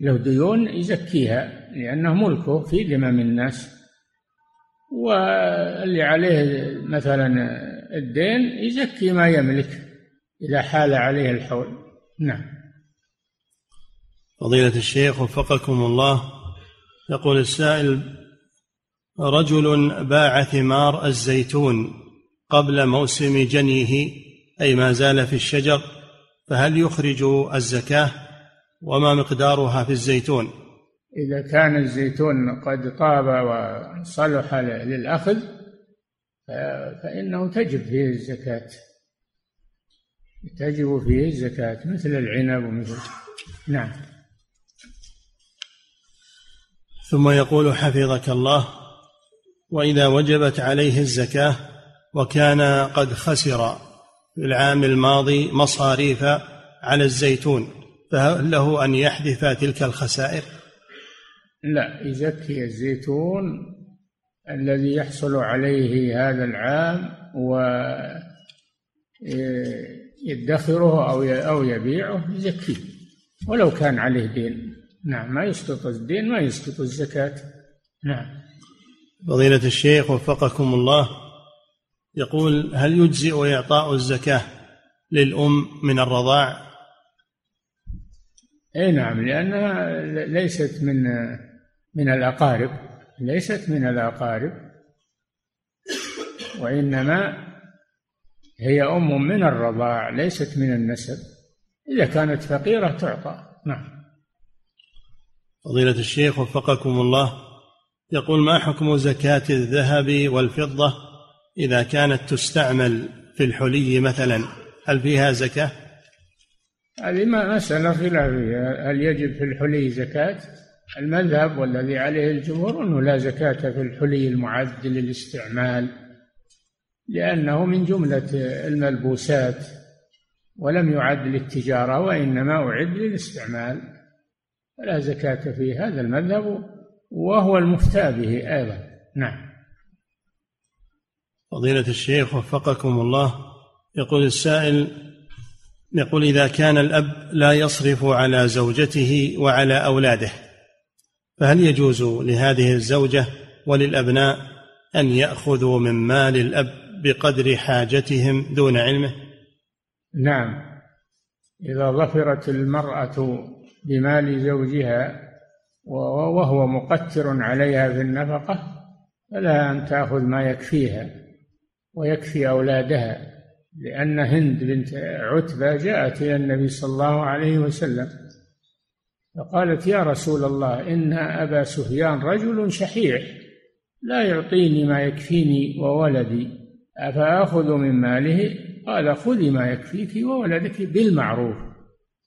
له ديون يزكيها لأنه ملكه في ذمم الناس. واللي عليه مثلا الدين يزكي ما يملك إذا حال عليه الحول. نعم. فضيلة الشيخ وفقكم الله يقول السائل رجل باع ثمار الزيتون قبل موسم جنيه أي ما زال في الشجر فهل يخرج الزكاة؟ وما مقدارها في الزيتون؟ إذا كان الزيتون قد طاب وصلح للأخذ فإنه تجب فيه الزكاة. تجب فيه الزكاة مثل العنب ومثل نعم. ثم يقول حفظك الله وإذا وجبت عليه الزكاة وكان قد خسر في العام الماضي مصاريف على الزيتون فهل له أن يحذف تلك الخسائر؟ لا يزكي الزيتون الذي يحصل عليه هذا العام ويدخره أو أو يبيعه يزكيه ولو كان عليه دين. نعم ما يسقط الدين ما يسقط الزكاة. نعم. فضيلة الشيخ وفقكم الله يقول هل يجزئ إعطاء الزكاة للأم من الرضاع؟ أي نعم لأنها ليست من من الأقارب ليست من الأقارب وإنما هي أم من الرضاع ليست من النسب. إذا كانت فقيرة تعطى. نعم. فضيلة الشيخ وفقكم الله يقول ما حكم زكاة الذهب والفضة؟ إذا كانت تستعمل في الحلي مثلا هل فيها زكاة؟ هذه مسألة خلافية هل يجب في الحلي زكاة؟ المذهب والذي عليه الجمهور أنه لا زكاة في الحلي المعد للاستعمال لأنه من جملة الملبوسات ولم يعد للتجارة وإنما أعد للاستعمال فلا زكاة في هذا المذهب وهو المفتى به أيضا نعم فضيلة الشيخ وفقكم الله. يقول السائل يقول إذا كان الأب لا يصرف على زوجته وعلى أولاده فهل يجوز لهذه الزوجة وللأبناء أن يأخذوا من مال الأب بقدر حاجتهم دون علمه؟ نعم. إذا ظفرت المرأة بمال زوجها وهو مقتر عليها في النفقة فلها أن تأخذ ما يكفيها. ويكفي أولادها لأن هند بنت عتبة جاءت إلى النبي صلى الله عليه وسلم فقالت يا رسول الله إن أبا سفيان رجل شحيح لا يعطيني ما يكفيني وولدي أفآخذ من ماله؟ قال خذي ما يكفيك وولدك بالمعروف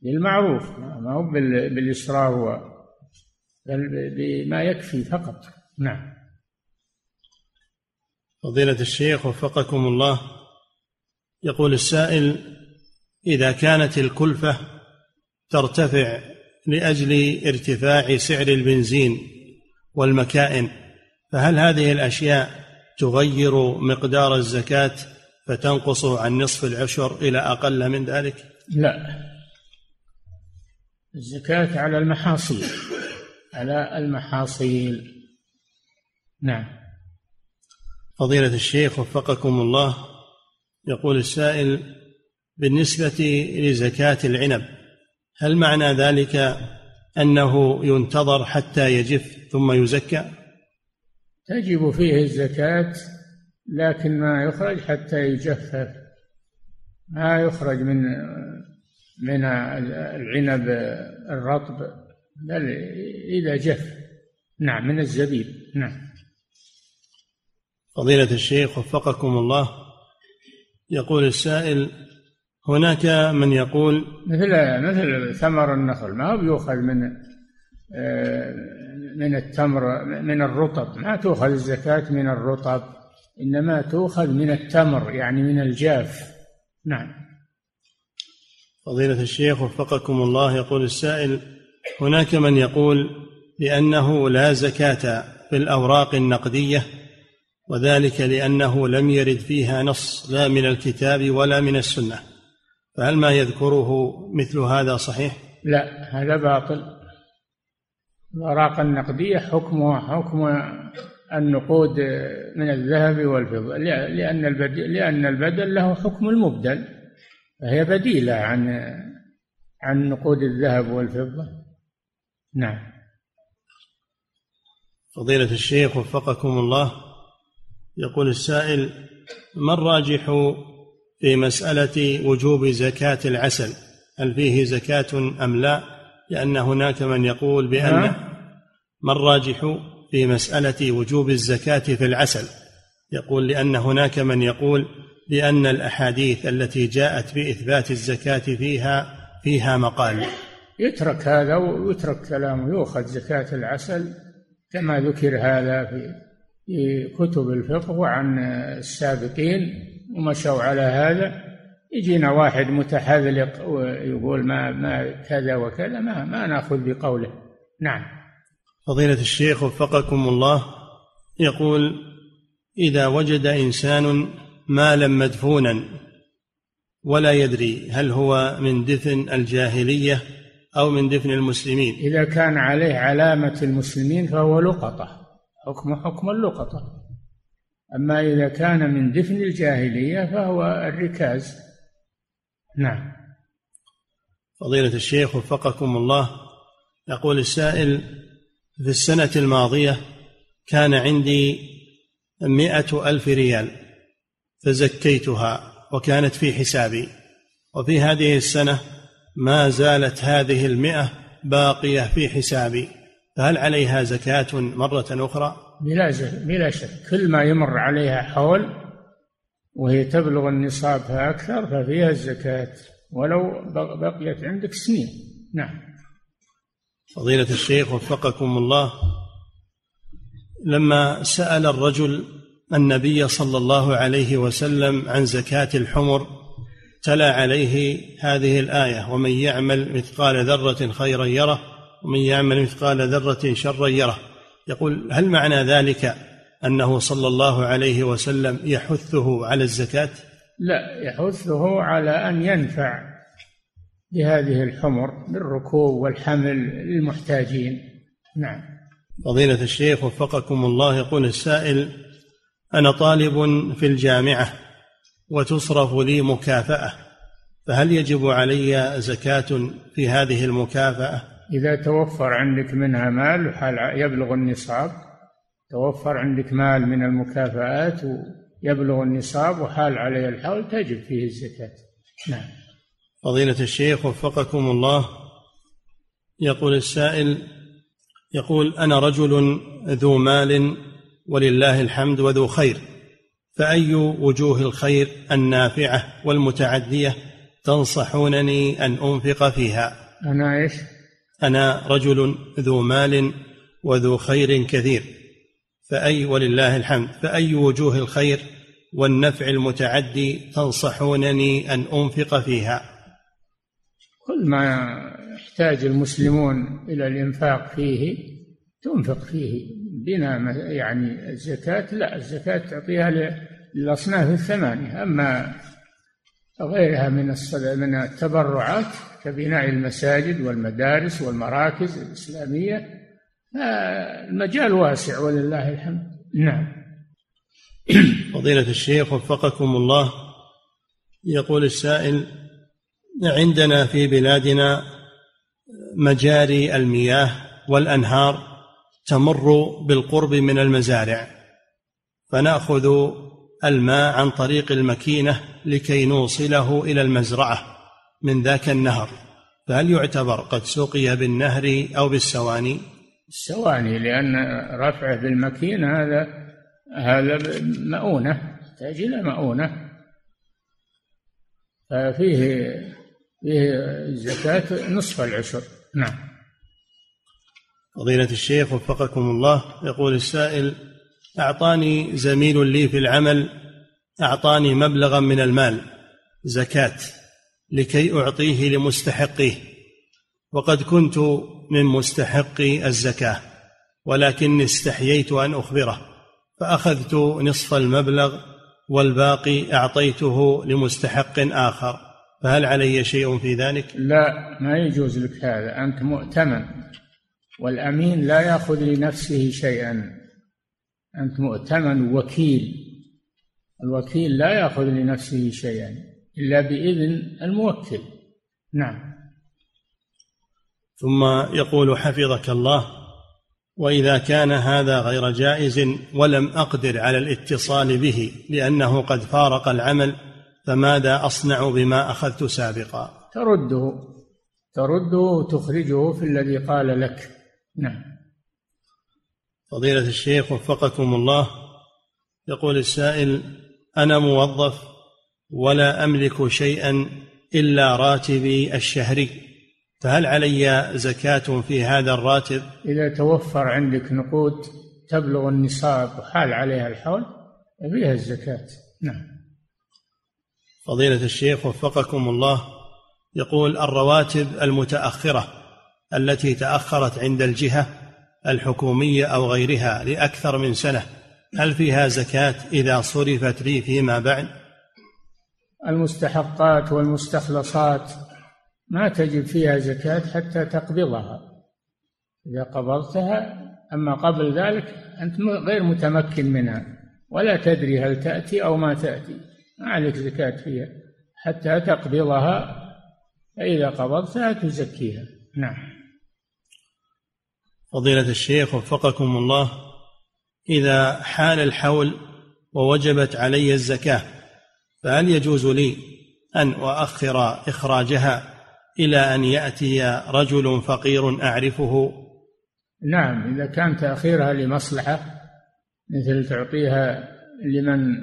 بالمعروف ما هو بالإسراف بل بما يكفي فقط. نعم. فضيلة الشيخ وفقكم الله. يقول السائل إذا كانت الكلفة ترتفع لأجل ارتفاع سعر البنزين والمكائن فهل هذه الأشياء تغير مقدار الزكاة فتنقص عن نصف العشر إلى أقل من ذلك؟ لا. الزكاة على المحاصيل على المحاصيل. نعم. فضيلة الشيخ وفقكم الله يقول السائل بالنسبة لزكاة العنب هل معنى ذلك أنه ينتظر حتى يجف ثم يزكى؟ تجب فيه الزكاة لكن ما يخرج حتى يجفف ما يخرج من من العنب الرطب بل إذا جف. نعم من الزبيب. نعم. فضيلة الشيخ وفقكم الله. يقول السائل هناك من يقول مثل مثل ثمر النخل ما هو بيؤخذ من آه، من التمر من الرطب؟ ما تؤخذ الزكاة من الرطب إنما تؤخذ من التمر يعني من الجاف. نعم. فضيلة الشيخ وفقكم الله يقول السائل هناك من يقول بأنه لا زكاة في الأوراق النقدية وذلك لأنه لم يرد فيها نص لا من الكتاب ولا من السنة. فهل ما يذكره مثل هذا صحيح؟ لا هذا باطل. الأوراق النقدية حكمها حكم النقود من الذهب والفضة. لأن البدل لأن البدل له حكم المبدل. فهي بديلة عن عن نقود الذهب والفضة. نعم. فضيلة الشيخ وفقكم الله. يقول السائل ما الراجح في مسألة وجوب زكاة العسل؟ هل فيه زكاة أم لا؟ لأن هناك من يقول بأن. ما الراجح في مسألة وجوب الزكاة في العسل؟ يقول لأن هناك من يقول بأن الأحاديث التي جاءت بإثبات الزكاة فيها فيها مقال. يترك هذا ويترك كلامه يؤخذ زكاة العسل كما ذكر هذا في في كتب الفقه وعن السابقين ومشوا على هذا. يجينا واحد متحذلق ويقول ما ما كذا وكذا ما ما نأخذ بقوله. نعم. فضيلة الشيخ وفقكم الله يقول إذا وجد إنسان مالا مدفونا ولا يدري هل هو من دفن الجاهلية أو من دفن المسلمين. إذا كان عليه علامة المسلمين فهو لقطة. حكم حكم اللقطة. أما إذا كان من دفن الجاهلية فهو الركاز. نعم. فضيلة الشيخ وفقكم الله يقول السائل في السنة الماضية كان عندي مئة ألف ريال فزكيتها وكانت في حسابي وفي هذه السنة ما زالت هذه المئة باقية في حسابي. فهل عليها زكاة مرة أخرى؟ بلا بلا شك. كل ما يمر عليها حول وهي تبلغ النصاب فأكثر ففيها الزكاة ولو بقيت عندك سنين. نعم. فضيلة الشيخ وفقكم الله لما سأل الرجل النبي صلى الله عليه وسلم عن زكاة الحمر تلا عليه هذه الآية ومن يعمل مثقال ذرة خيرا يره ومن يعمل مثقال ذرة شرا يره. يقول هل معنى ذلك أنه صلى الله عليه وسلم يحثه على الزكاة؟ لا يحثه على أن ينفع بهذه الحمر بالركوب والحمل للمحتاجين. نعم. فضيلة الشيخ وفقكم الله يقول السائل أنا طالب في الجامعة وتصرف لي مكافأة فهل يجب علي زكاة في هذه المكافأة؟ إذا توفر عندك منها مال وحال يبلغ النصاب توفر عندك مال من المكافآت ويبلغ النصاب وحال عليه الحول تجب فيه الزكاة. نعم. فضيلة الشيخ وفقكم الله يقول السائل يقول أنا رجل ذو مال ولله الحمد وذو خير فأي وجوه الخير النافعة والمتعدية تنصحونني أن أنفق فيها؟ أنا إيش؟ أنا رجل ذو مال وذو خير كثير فأي ولله الحمد فأي وجوه الخير والنفع المتعدي تنصحونني أن أنفق فيها. كل ما يحتاج المسلمون إلى الإنفاق فيه تنفق فيه. بنا يعني الزكاة لا الزكاة تعطيها للأصناف الثمانية. أما غيرها من من التبرعات كبناء المساجد والمدارس والمراكز الإسلامية. المجال واسع ولله الحمد. نعم. فضيلة الشيخ وفقكم الله. يقول السائل عندنا في بلادنا مجاري المياه والأنهار تمر بالقرب من المزارع فنأخذ الماء عن طريق المكينة لكي نوصله إلى المزرعة من ذاك النهر. فهل يعتبر قد سقي بالنهر أو بالسواني؟ السواني لأن رفعه بالمكينه هذا هذا مؤونة يحتاج إلى مؤونة. ففيه فيه الزكاه نصف العشر. نعم. فضيلة الشيخ وفقكم الله يقول السائل أعطاني زميل لي في العمل أعطاني مبلغا من المال زكاة لكي أعطيه لمستحقيه. وقد كنت من مستحقي الزكاة ولكني استحييت أن أخبره فأخذت نصف المبلغ والباقي أعطيته لمستحق آخر. فهل علي شيء في ذلك؟ لا ما يجوز لك هذا أنت مؤتمن والأمين لا يأخذ لنفسه شيئا. أنت مؤتمن وكيل. الوكيل لا يأخذ لنفسه شيئا إلا بإذن الموكل. نعم. ثم يقول حفظك الله وإذا كان هذا غير جائز ولم أقدر على الاتصال به لأنه قد فارق العمل فماذا أصنع بما أخذت سابقا؟ ترده ترده وتخرجه في الذي قال لك. نعم. فضيلة الشيخ وفقكم الله يقول السائل أنا موظف ولا أملك شيئا إلا راتبي الشهري فهل علي زكاة في هذا الراتب؟ إذا توفر عندك نقود تبلغ النصاب وحال عليها الحول فيها الزكاة. نعم. فضيلة الشيخ وفقكم الله يقول الرواتب المتأخرة التي تأخرت عند الجهة الحكومية أو غيرها لأكثر من سنة. هل فيها زكاة إذا صرفت لي فيما بعد؟ المستحقات والمستخلصات ما تجب فيها زكاة حتى تقبضها. إذا قبضتها أما قبل ذلك أنت غير متمكن منها ولا تدري هل تأتي أو ما تأتي. ما عليك زكاة فيها حتى تقبضها فإذا قبضتها تزكيها. نعم. فضيلة الشيخ وفقكم الله إذا حال الحول ووجبت علي الزكاة فهل يجوز لي أن أؤخر إخراجها إلى أن يأتي رجل فقير أعرفه؟ نعم إذا كان تأخيرها لمصلحة مثل تعطيها لمن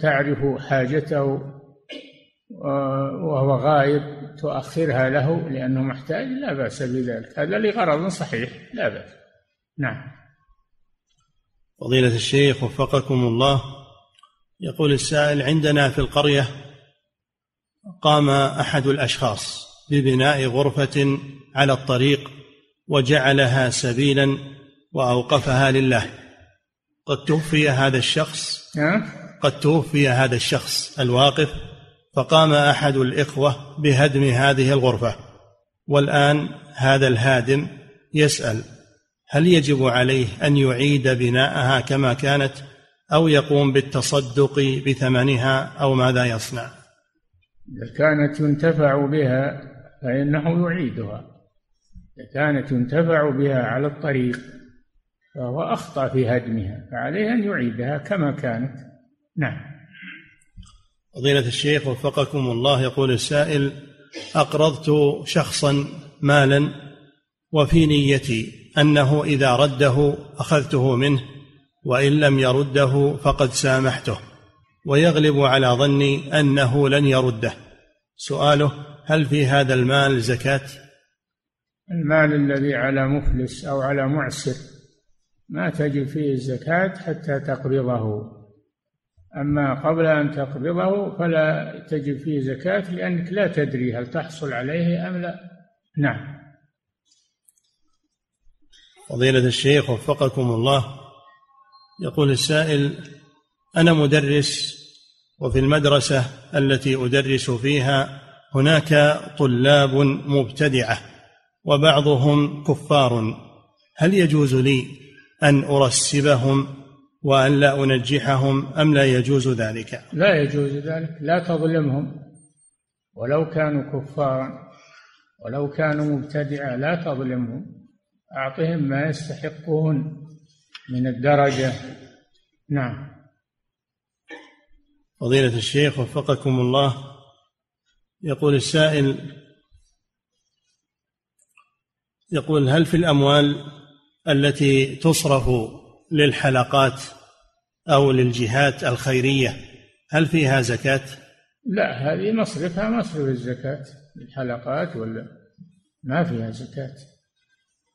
تعرف حاجته وهو غائب تؤخرها له لأنه محتاج لا بأس بذلك. هذا لغرض صحيح لا بأس. نعم. فضيلة الشيخ وفقكم الله. يقول السائل عندنا في القرية قام أحد الأشخاص ببناء غرفة على الطريق وجعلها سبيلا وأوقفها لله. قد توفي هذا الشخص. قد توفي هذا الشخص الواقف؟ فقام أحد الإخوة بهدم هذه الغرفة والآن هذا الهادم يسأل هل يجب عليه أن يعيد بناءها كما كانت أو يقوم بالتصدق بثمنها أو ماذا يصنع؟ إذا كانت ينتفع بها فإنه يعيدها. إذا كانت ينتفع بها على الطريق فهو أخطأ في هدمها فعليه أن يعيدها كما كانت. نعم. فضيلة الشيخ وفقكم الله يقول السائل أقرضت شخصا مالا وفي نيتي أنه إذا رده أخذته منه وإن لم يرده فقد سامحته ويغلب على ظني أنه لن يرده سؤاله هل في هذا المال زكاة؟ المال الذي على مفلس أو على معسر ما تجب فيه الزكاة حتى تقبضه أما قبل أن تقبضه فلا تجب فيه زكاة لأنك لا تدري هل تحصل عليه أم لا. نعم. فضيلة الشيخ وفقكم الله يقول السائل أنا مدرس وفي المدرسة التي أدرس فيها هناك طلاب مبتدعة وبعضهم كفار. هل يجوز لي أن أرسبهم وأن لا أنجحهم أم لا يجوز ذلك. لا يجوز ذلك لا تظلمهم. ولو كانوا كفارا ولو كانوا مبتدعة لا تظلمهم. أعطهم ما يستحقون من الدرجة. نعم. فضيلة الشيخ وفقكم الله يقول السائل يقول هل في الأموال التي تصرف للحلقات أو للجهات الخيرية؟ هل فيها زكاة؟ لا هذه مصرفها مصرف الزكاة الحلقات ولا ما فيها زكاة.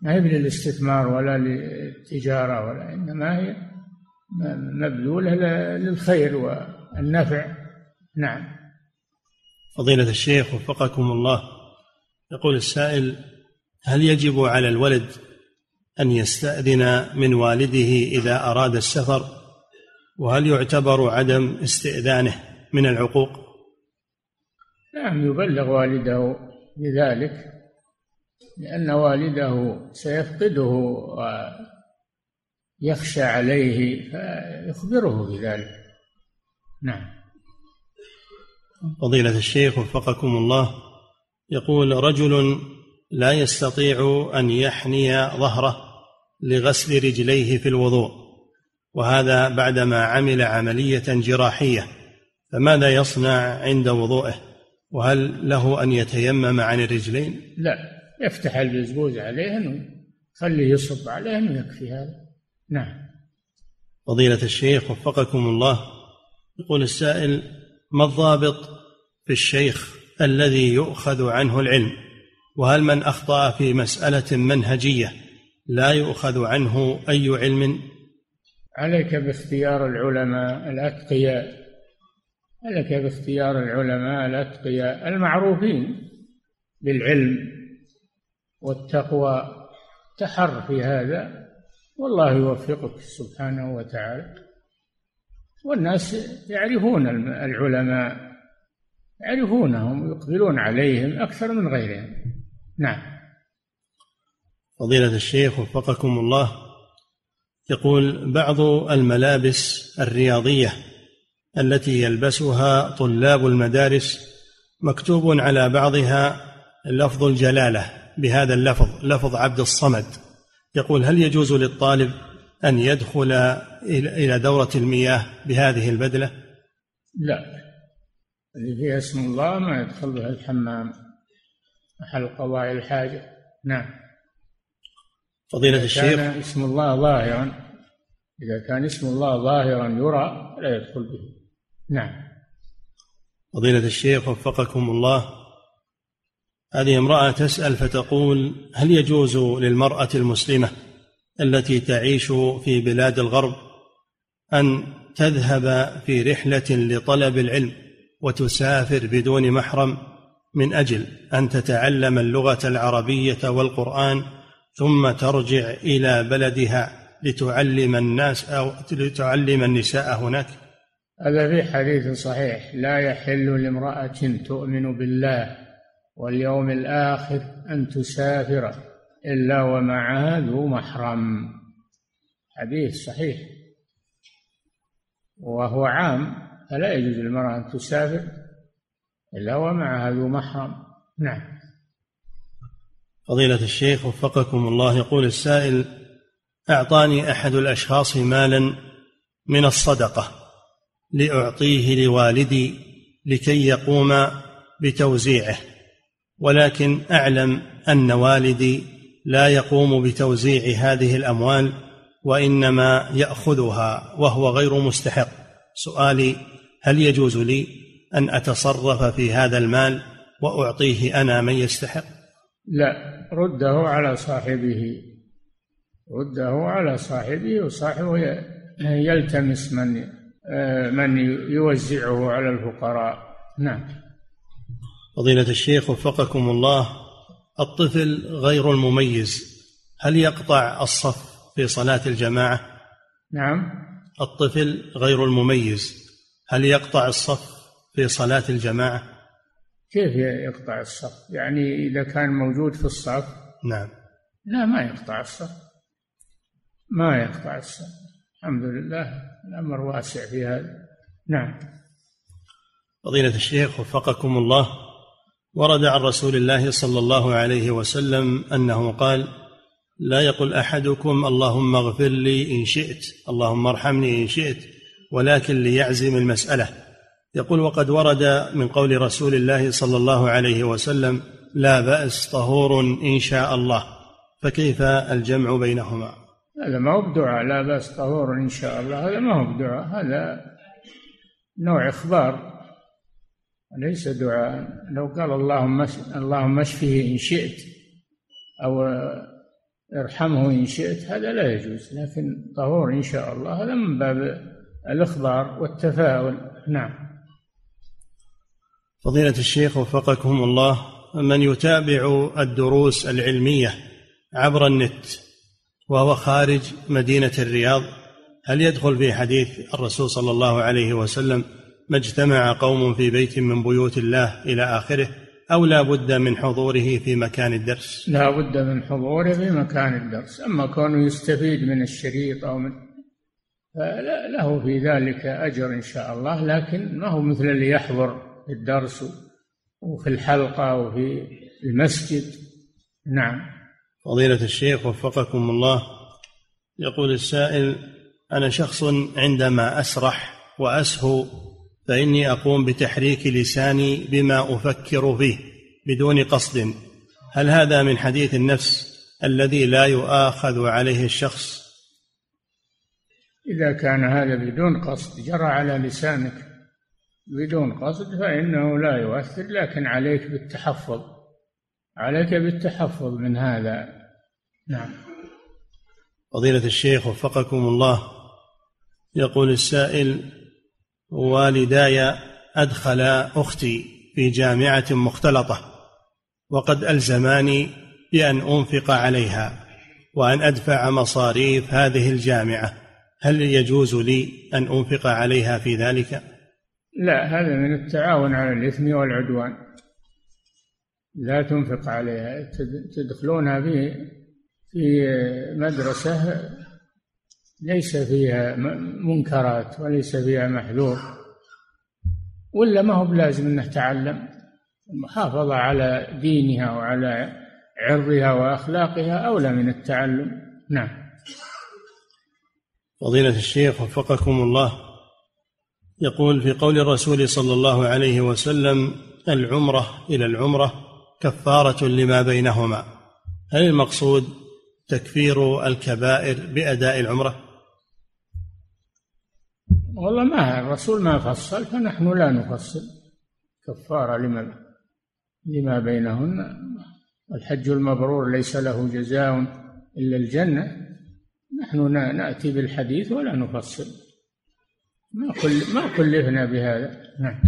ما هي للاستثمار ولا للتجارة ولا إنما هي مبذولة للخير والنفع. نعم. فضيلة الشيخ وفقكم الله يقول السائل هل يجب على الولد أن يستأذن من والده إذا أراد السفر؟ وهل يعتبر عدم استئذانه من العقوق؟ نعم يبلغ والده بذلك لأن والده سيفقده ويخشى عليه فيخبره بذلك. نعم. فضيلة الشيخ وفقكم الله يقول رجل لا يستطيع أن يحني ظهره لغسل رجليه في الوضوء. وهذا بعدما عمل عملية جراحية فماذا يصنع عند وضوءه وهل له أن يتيمم عن الرجلين؟ لا يفتح البزبوز عليه خليه يصب عليه يكفي هذا. نعم. فضيلة الشيخ وفقكم الله يقول السائل ما الضابط في الشيخ الذي يؤخذ عنه العلم؟ وهل من أخطأ في مسألة منهجية لا يؤخذ عنه أي علم؟ عليك باختيار العلماء الأتقياء. عليك باختيار العلماء الأتقياء المعروفين بالعلم والتقوى. تحر في هذا والله يوفقك سبحانه وتعالى. والناس يعرفون العلماء يعرفونهم ويقبلون عليهم أكثر من غيرهم. نعم. فضيلة الشيخ وفقكم الله. يقول بعض الملابس الرياضية التي يلبسها طلاب المدارس مكتوب على بعضها لفظ الجلالة بهذا اللفظ لفظ عبد الصمد. يقول هل يجوز للطالب أن يدخل إلى دورة المياه بهذه البدلة؟ لا. اللي فيها اسم الله ما يدخل بها الحمام محل قضاء الحاجة. نعم. فضيلة الشيخ. كان اسم الله ظاهرا إذا كان اسم الله ظاهرا يرى لا يدخل به. نعم. فضيلة الشيخ وفقكم الله. هذه امرأة تسأل فتقول هل يجوز للمرأة المسلمة التي تعيش في بلاد الغرب أن تذهب في رحلة لطلب العلم وتسافر بدون محرم من أجل أن تتعلم اللغة العربية والقرآن ثم ترجع إلى بلدها لتعلم الناس أو لتعلم النساء هناك. هذا في حديث صحيح. لا يحل لامرأة تؤمن بالله واليوم الآخر أن تسافر إلا ومعها ذو محرم. حديث صحيح. وهو عام فلا يجوز للمرأة أن تسافر إلا ومعها ذو محرم. نعم. فضيلة الشيخ وفقكم الله يقول السائل أعطاني أحد الأشخاص مالا من الصدقة لأعطيه لوالدي لكي يقوم بتوزيعه ولكن أعلم أن والدي لا يقوم بتوزيع هذه الأموال وإنما يأخذها وهو غير مستحق. سؤالي هل يجوز لي أن أتصرف في هذا المال وأعطيه أنا من يستحق؟ لا رده على صاحبه رده على صاحبه وصاحبه يلتمس من من يوزعه على الفقراء نعم فضيلة الشيخ وفقكم الله الطفل غير المميز هل يقطع الصف في صلاة الجماعة؟ نعم الطفل غير المميز هل يقطع الصف في صلاة الجماعة؟ كيف يقطع الصف؟ يعني إذا كان موجود في الصف نعم. لا ما يقطع الصف ما يقطع الصف الحمد لله الأمر واسع في هذا. نعم. فضيلة الشيخ وفقكم الله ورد عن رسول الله صلى الله عليه وسلم أنه قال لا يقل أحدكم اللهم اغفر لي إن شئت اللهم ارحمني إن شئت ولكن ليعزم المسألة. يقول وقد ورد من قول رسول الله صلى الله عليه وسلم لا بأس طهور إن شاء الله فكيف الجمع بينهما؟ هذا ما هو بدعاء لا بأس طهور إن شاء الله هذا ما هو بدعاء هذا نوع إخبار ليس دعاء. لو قال اللهم اللهم اشفه إن شئت أو ارحمه إن شئت هذا لا يجوز لكن طهور إن شاء الله هذا من باب الإخبار والتفاؤل. نعم. فضيلة الشيخ وفقكم الله من يتابع الدروس العلمية عبر النت وهو خارج مدينة الرياض هل يدخل في حديث الرسول صلى الله عليه وسلم ما اجتمع قوم في بيت من بيوت الله إلى آخره أو لا بد من حضوره في مكان الدرس لا بد من حضوره في مكان الدرس أما كونه يستفيد من الشريط أو من له في ذلك أجر إن شاء الله لكن ما هو مثل اللي يحضر في الدرس وفي الحلقة وفي المسجد. نعم. فضيلة الشيخ وفقكم الله يقول السائل أنا شخص عندما أسرح وأسهو فإني أقوم بتحريك لساني بما أفكر فيه بدون قصد. هل هذا من حديث النفس الذي لا يؤاخذ عليه الشخص؟ إذا كان هذا بدون قصد جرى على لسانك. بدون قصد فإنه لا يؤثر لكن عليك بالتحفظ. عليك بالتحفظ من هذا. نعم. فضيلة الشيخ وفقكم الله. يقول السائل والداي أدخل أختي في جامعة مختلطة وقد ألزماني بأن أنفق عليها وأن أدفع مصاريف هذه الجامعة. هل يجوز لي أن أنفق عليها في ذلك؟ لا هذا من التعاون على الإثم والعدوان. لا تنفق عليها. تدخلونها في في مدرسة ليس فيها منكرات وليس فيها محذور ولا ما هو بلازم انه تعلم المحافظة على دينها وعلى عرضها وأخلاقها أولى من التعلم. نعم. فضيلة الشيخ وفقكم الله. يقول في قول الرسول صلى الله عليه وسلم العمرة إلى العمرة كفارة لما بينهما. هل المقصود تكفير الكبائر بأداء العمرة؟ والله ما الرسول ما فصل فنحن لا نفصل. كفارة لما لما بينهن. الحج المبرور ليس له جزاء إلا الجنة. نحن نأتي بالحديث ولا نفصل. ما كل ما كلفنا بهذا. نعم.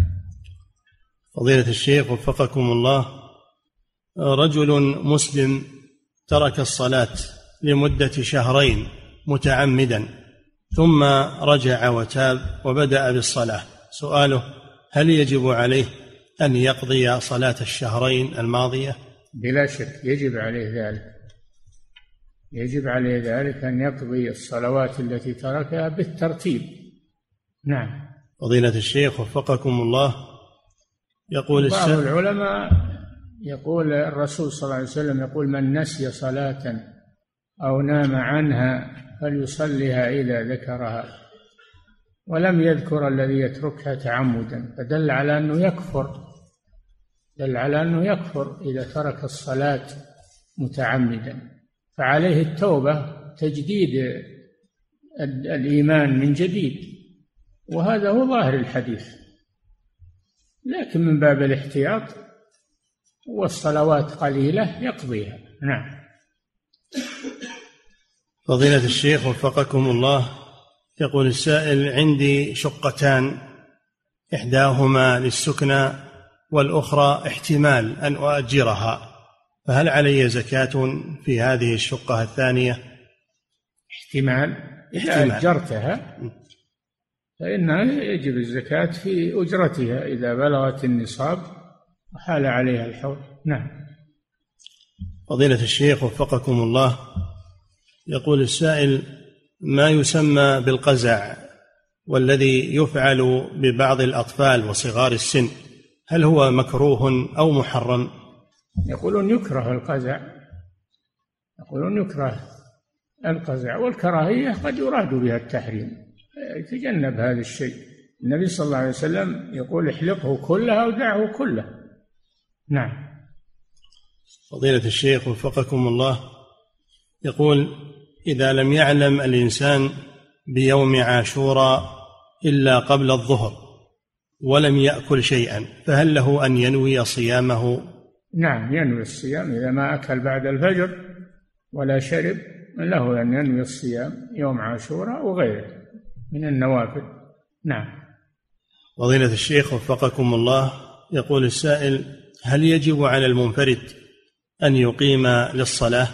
فضيلة الشيخ وفقكم الله رجل مسلم ترك الصلاة لمدة شهرين متعمدا ثم رجع وتاب وبدأ بالصلاة. سؤاله هل يجب عليه أن يقضي صلاة الشهرين الماضية؟ بلا شك يجب عليه ذلك. يجب عليه ذلك أن يقضي الصلوات التي تركها بالترتيب. نعم. فضيلة الشيخ وفقكم الله يقول بعض العلماء يقول الرسول صلى الله عليه وسلم يقول من نسي صلاة أو نام عنها فليصليها إذا ذكرها ولم يذكر الذي يتركها تعمدا فدل على أنه يكفر دل على أنه يكفر إذا ترك الصلاة متعمدا فعليه التوبة تجديد الإيمان من جديد. وهذا هو ظاهر الحديث. لكن من باب الاحتياط والصلوات قليلة يقضيها. نعم. فضيلة الشيخ وفقكم الله يقول السائل عندي شقتان إحداهما للسكنى والأخرى احتمال أن أؤجرها فهل علي زكاة في هذه الشقة الثانية؟ احتمال. إذا أجرتها فإنها يجب الزكاة في أجرتها إذا بلغت النصاب وحال عليها الحول. نعم. فضيلة الشيخ وفقكم الله يقول السائل ما يسمى بالقزع والذي يفعل ببعض الأطفال وصغار السن هل هو مكروه أو محرم؟ يقولون يكره القزع. يقولون يكره القزع والكراهية قد يراد بها التحريم. يتجنب هذا الشيء. النبي صلى الله عليه وسلم يقول احلقه كله أو دعه كله. نعم. فضيلة الشيخ وفقكم الله يقول إذا لم يعلم الإنسان بيوم عاشوراء إلا قبل الظهر ولم يأكل شيئا فهل له أن ينوي صيامه؟ نعم ينوي الصيام إذا ما أكل بعد الفجر ولا شرب له أن ينوي الصيام يوم عاشوراء وغيره. من النوافل. نعم. فضيلة الشيخ وفقكم الله يقول السائل هل يجب على المنفرد أن يقيم للصلاة؟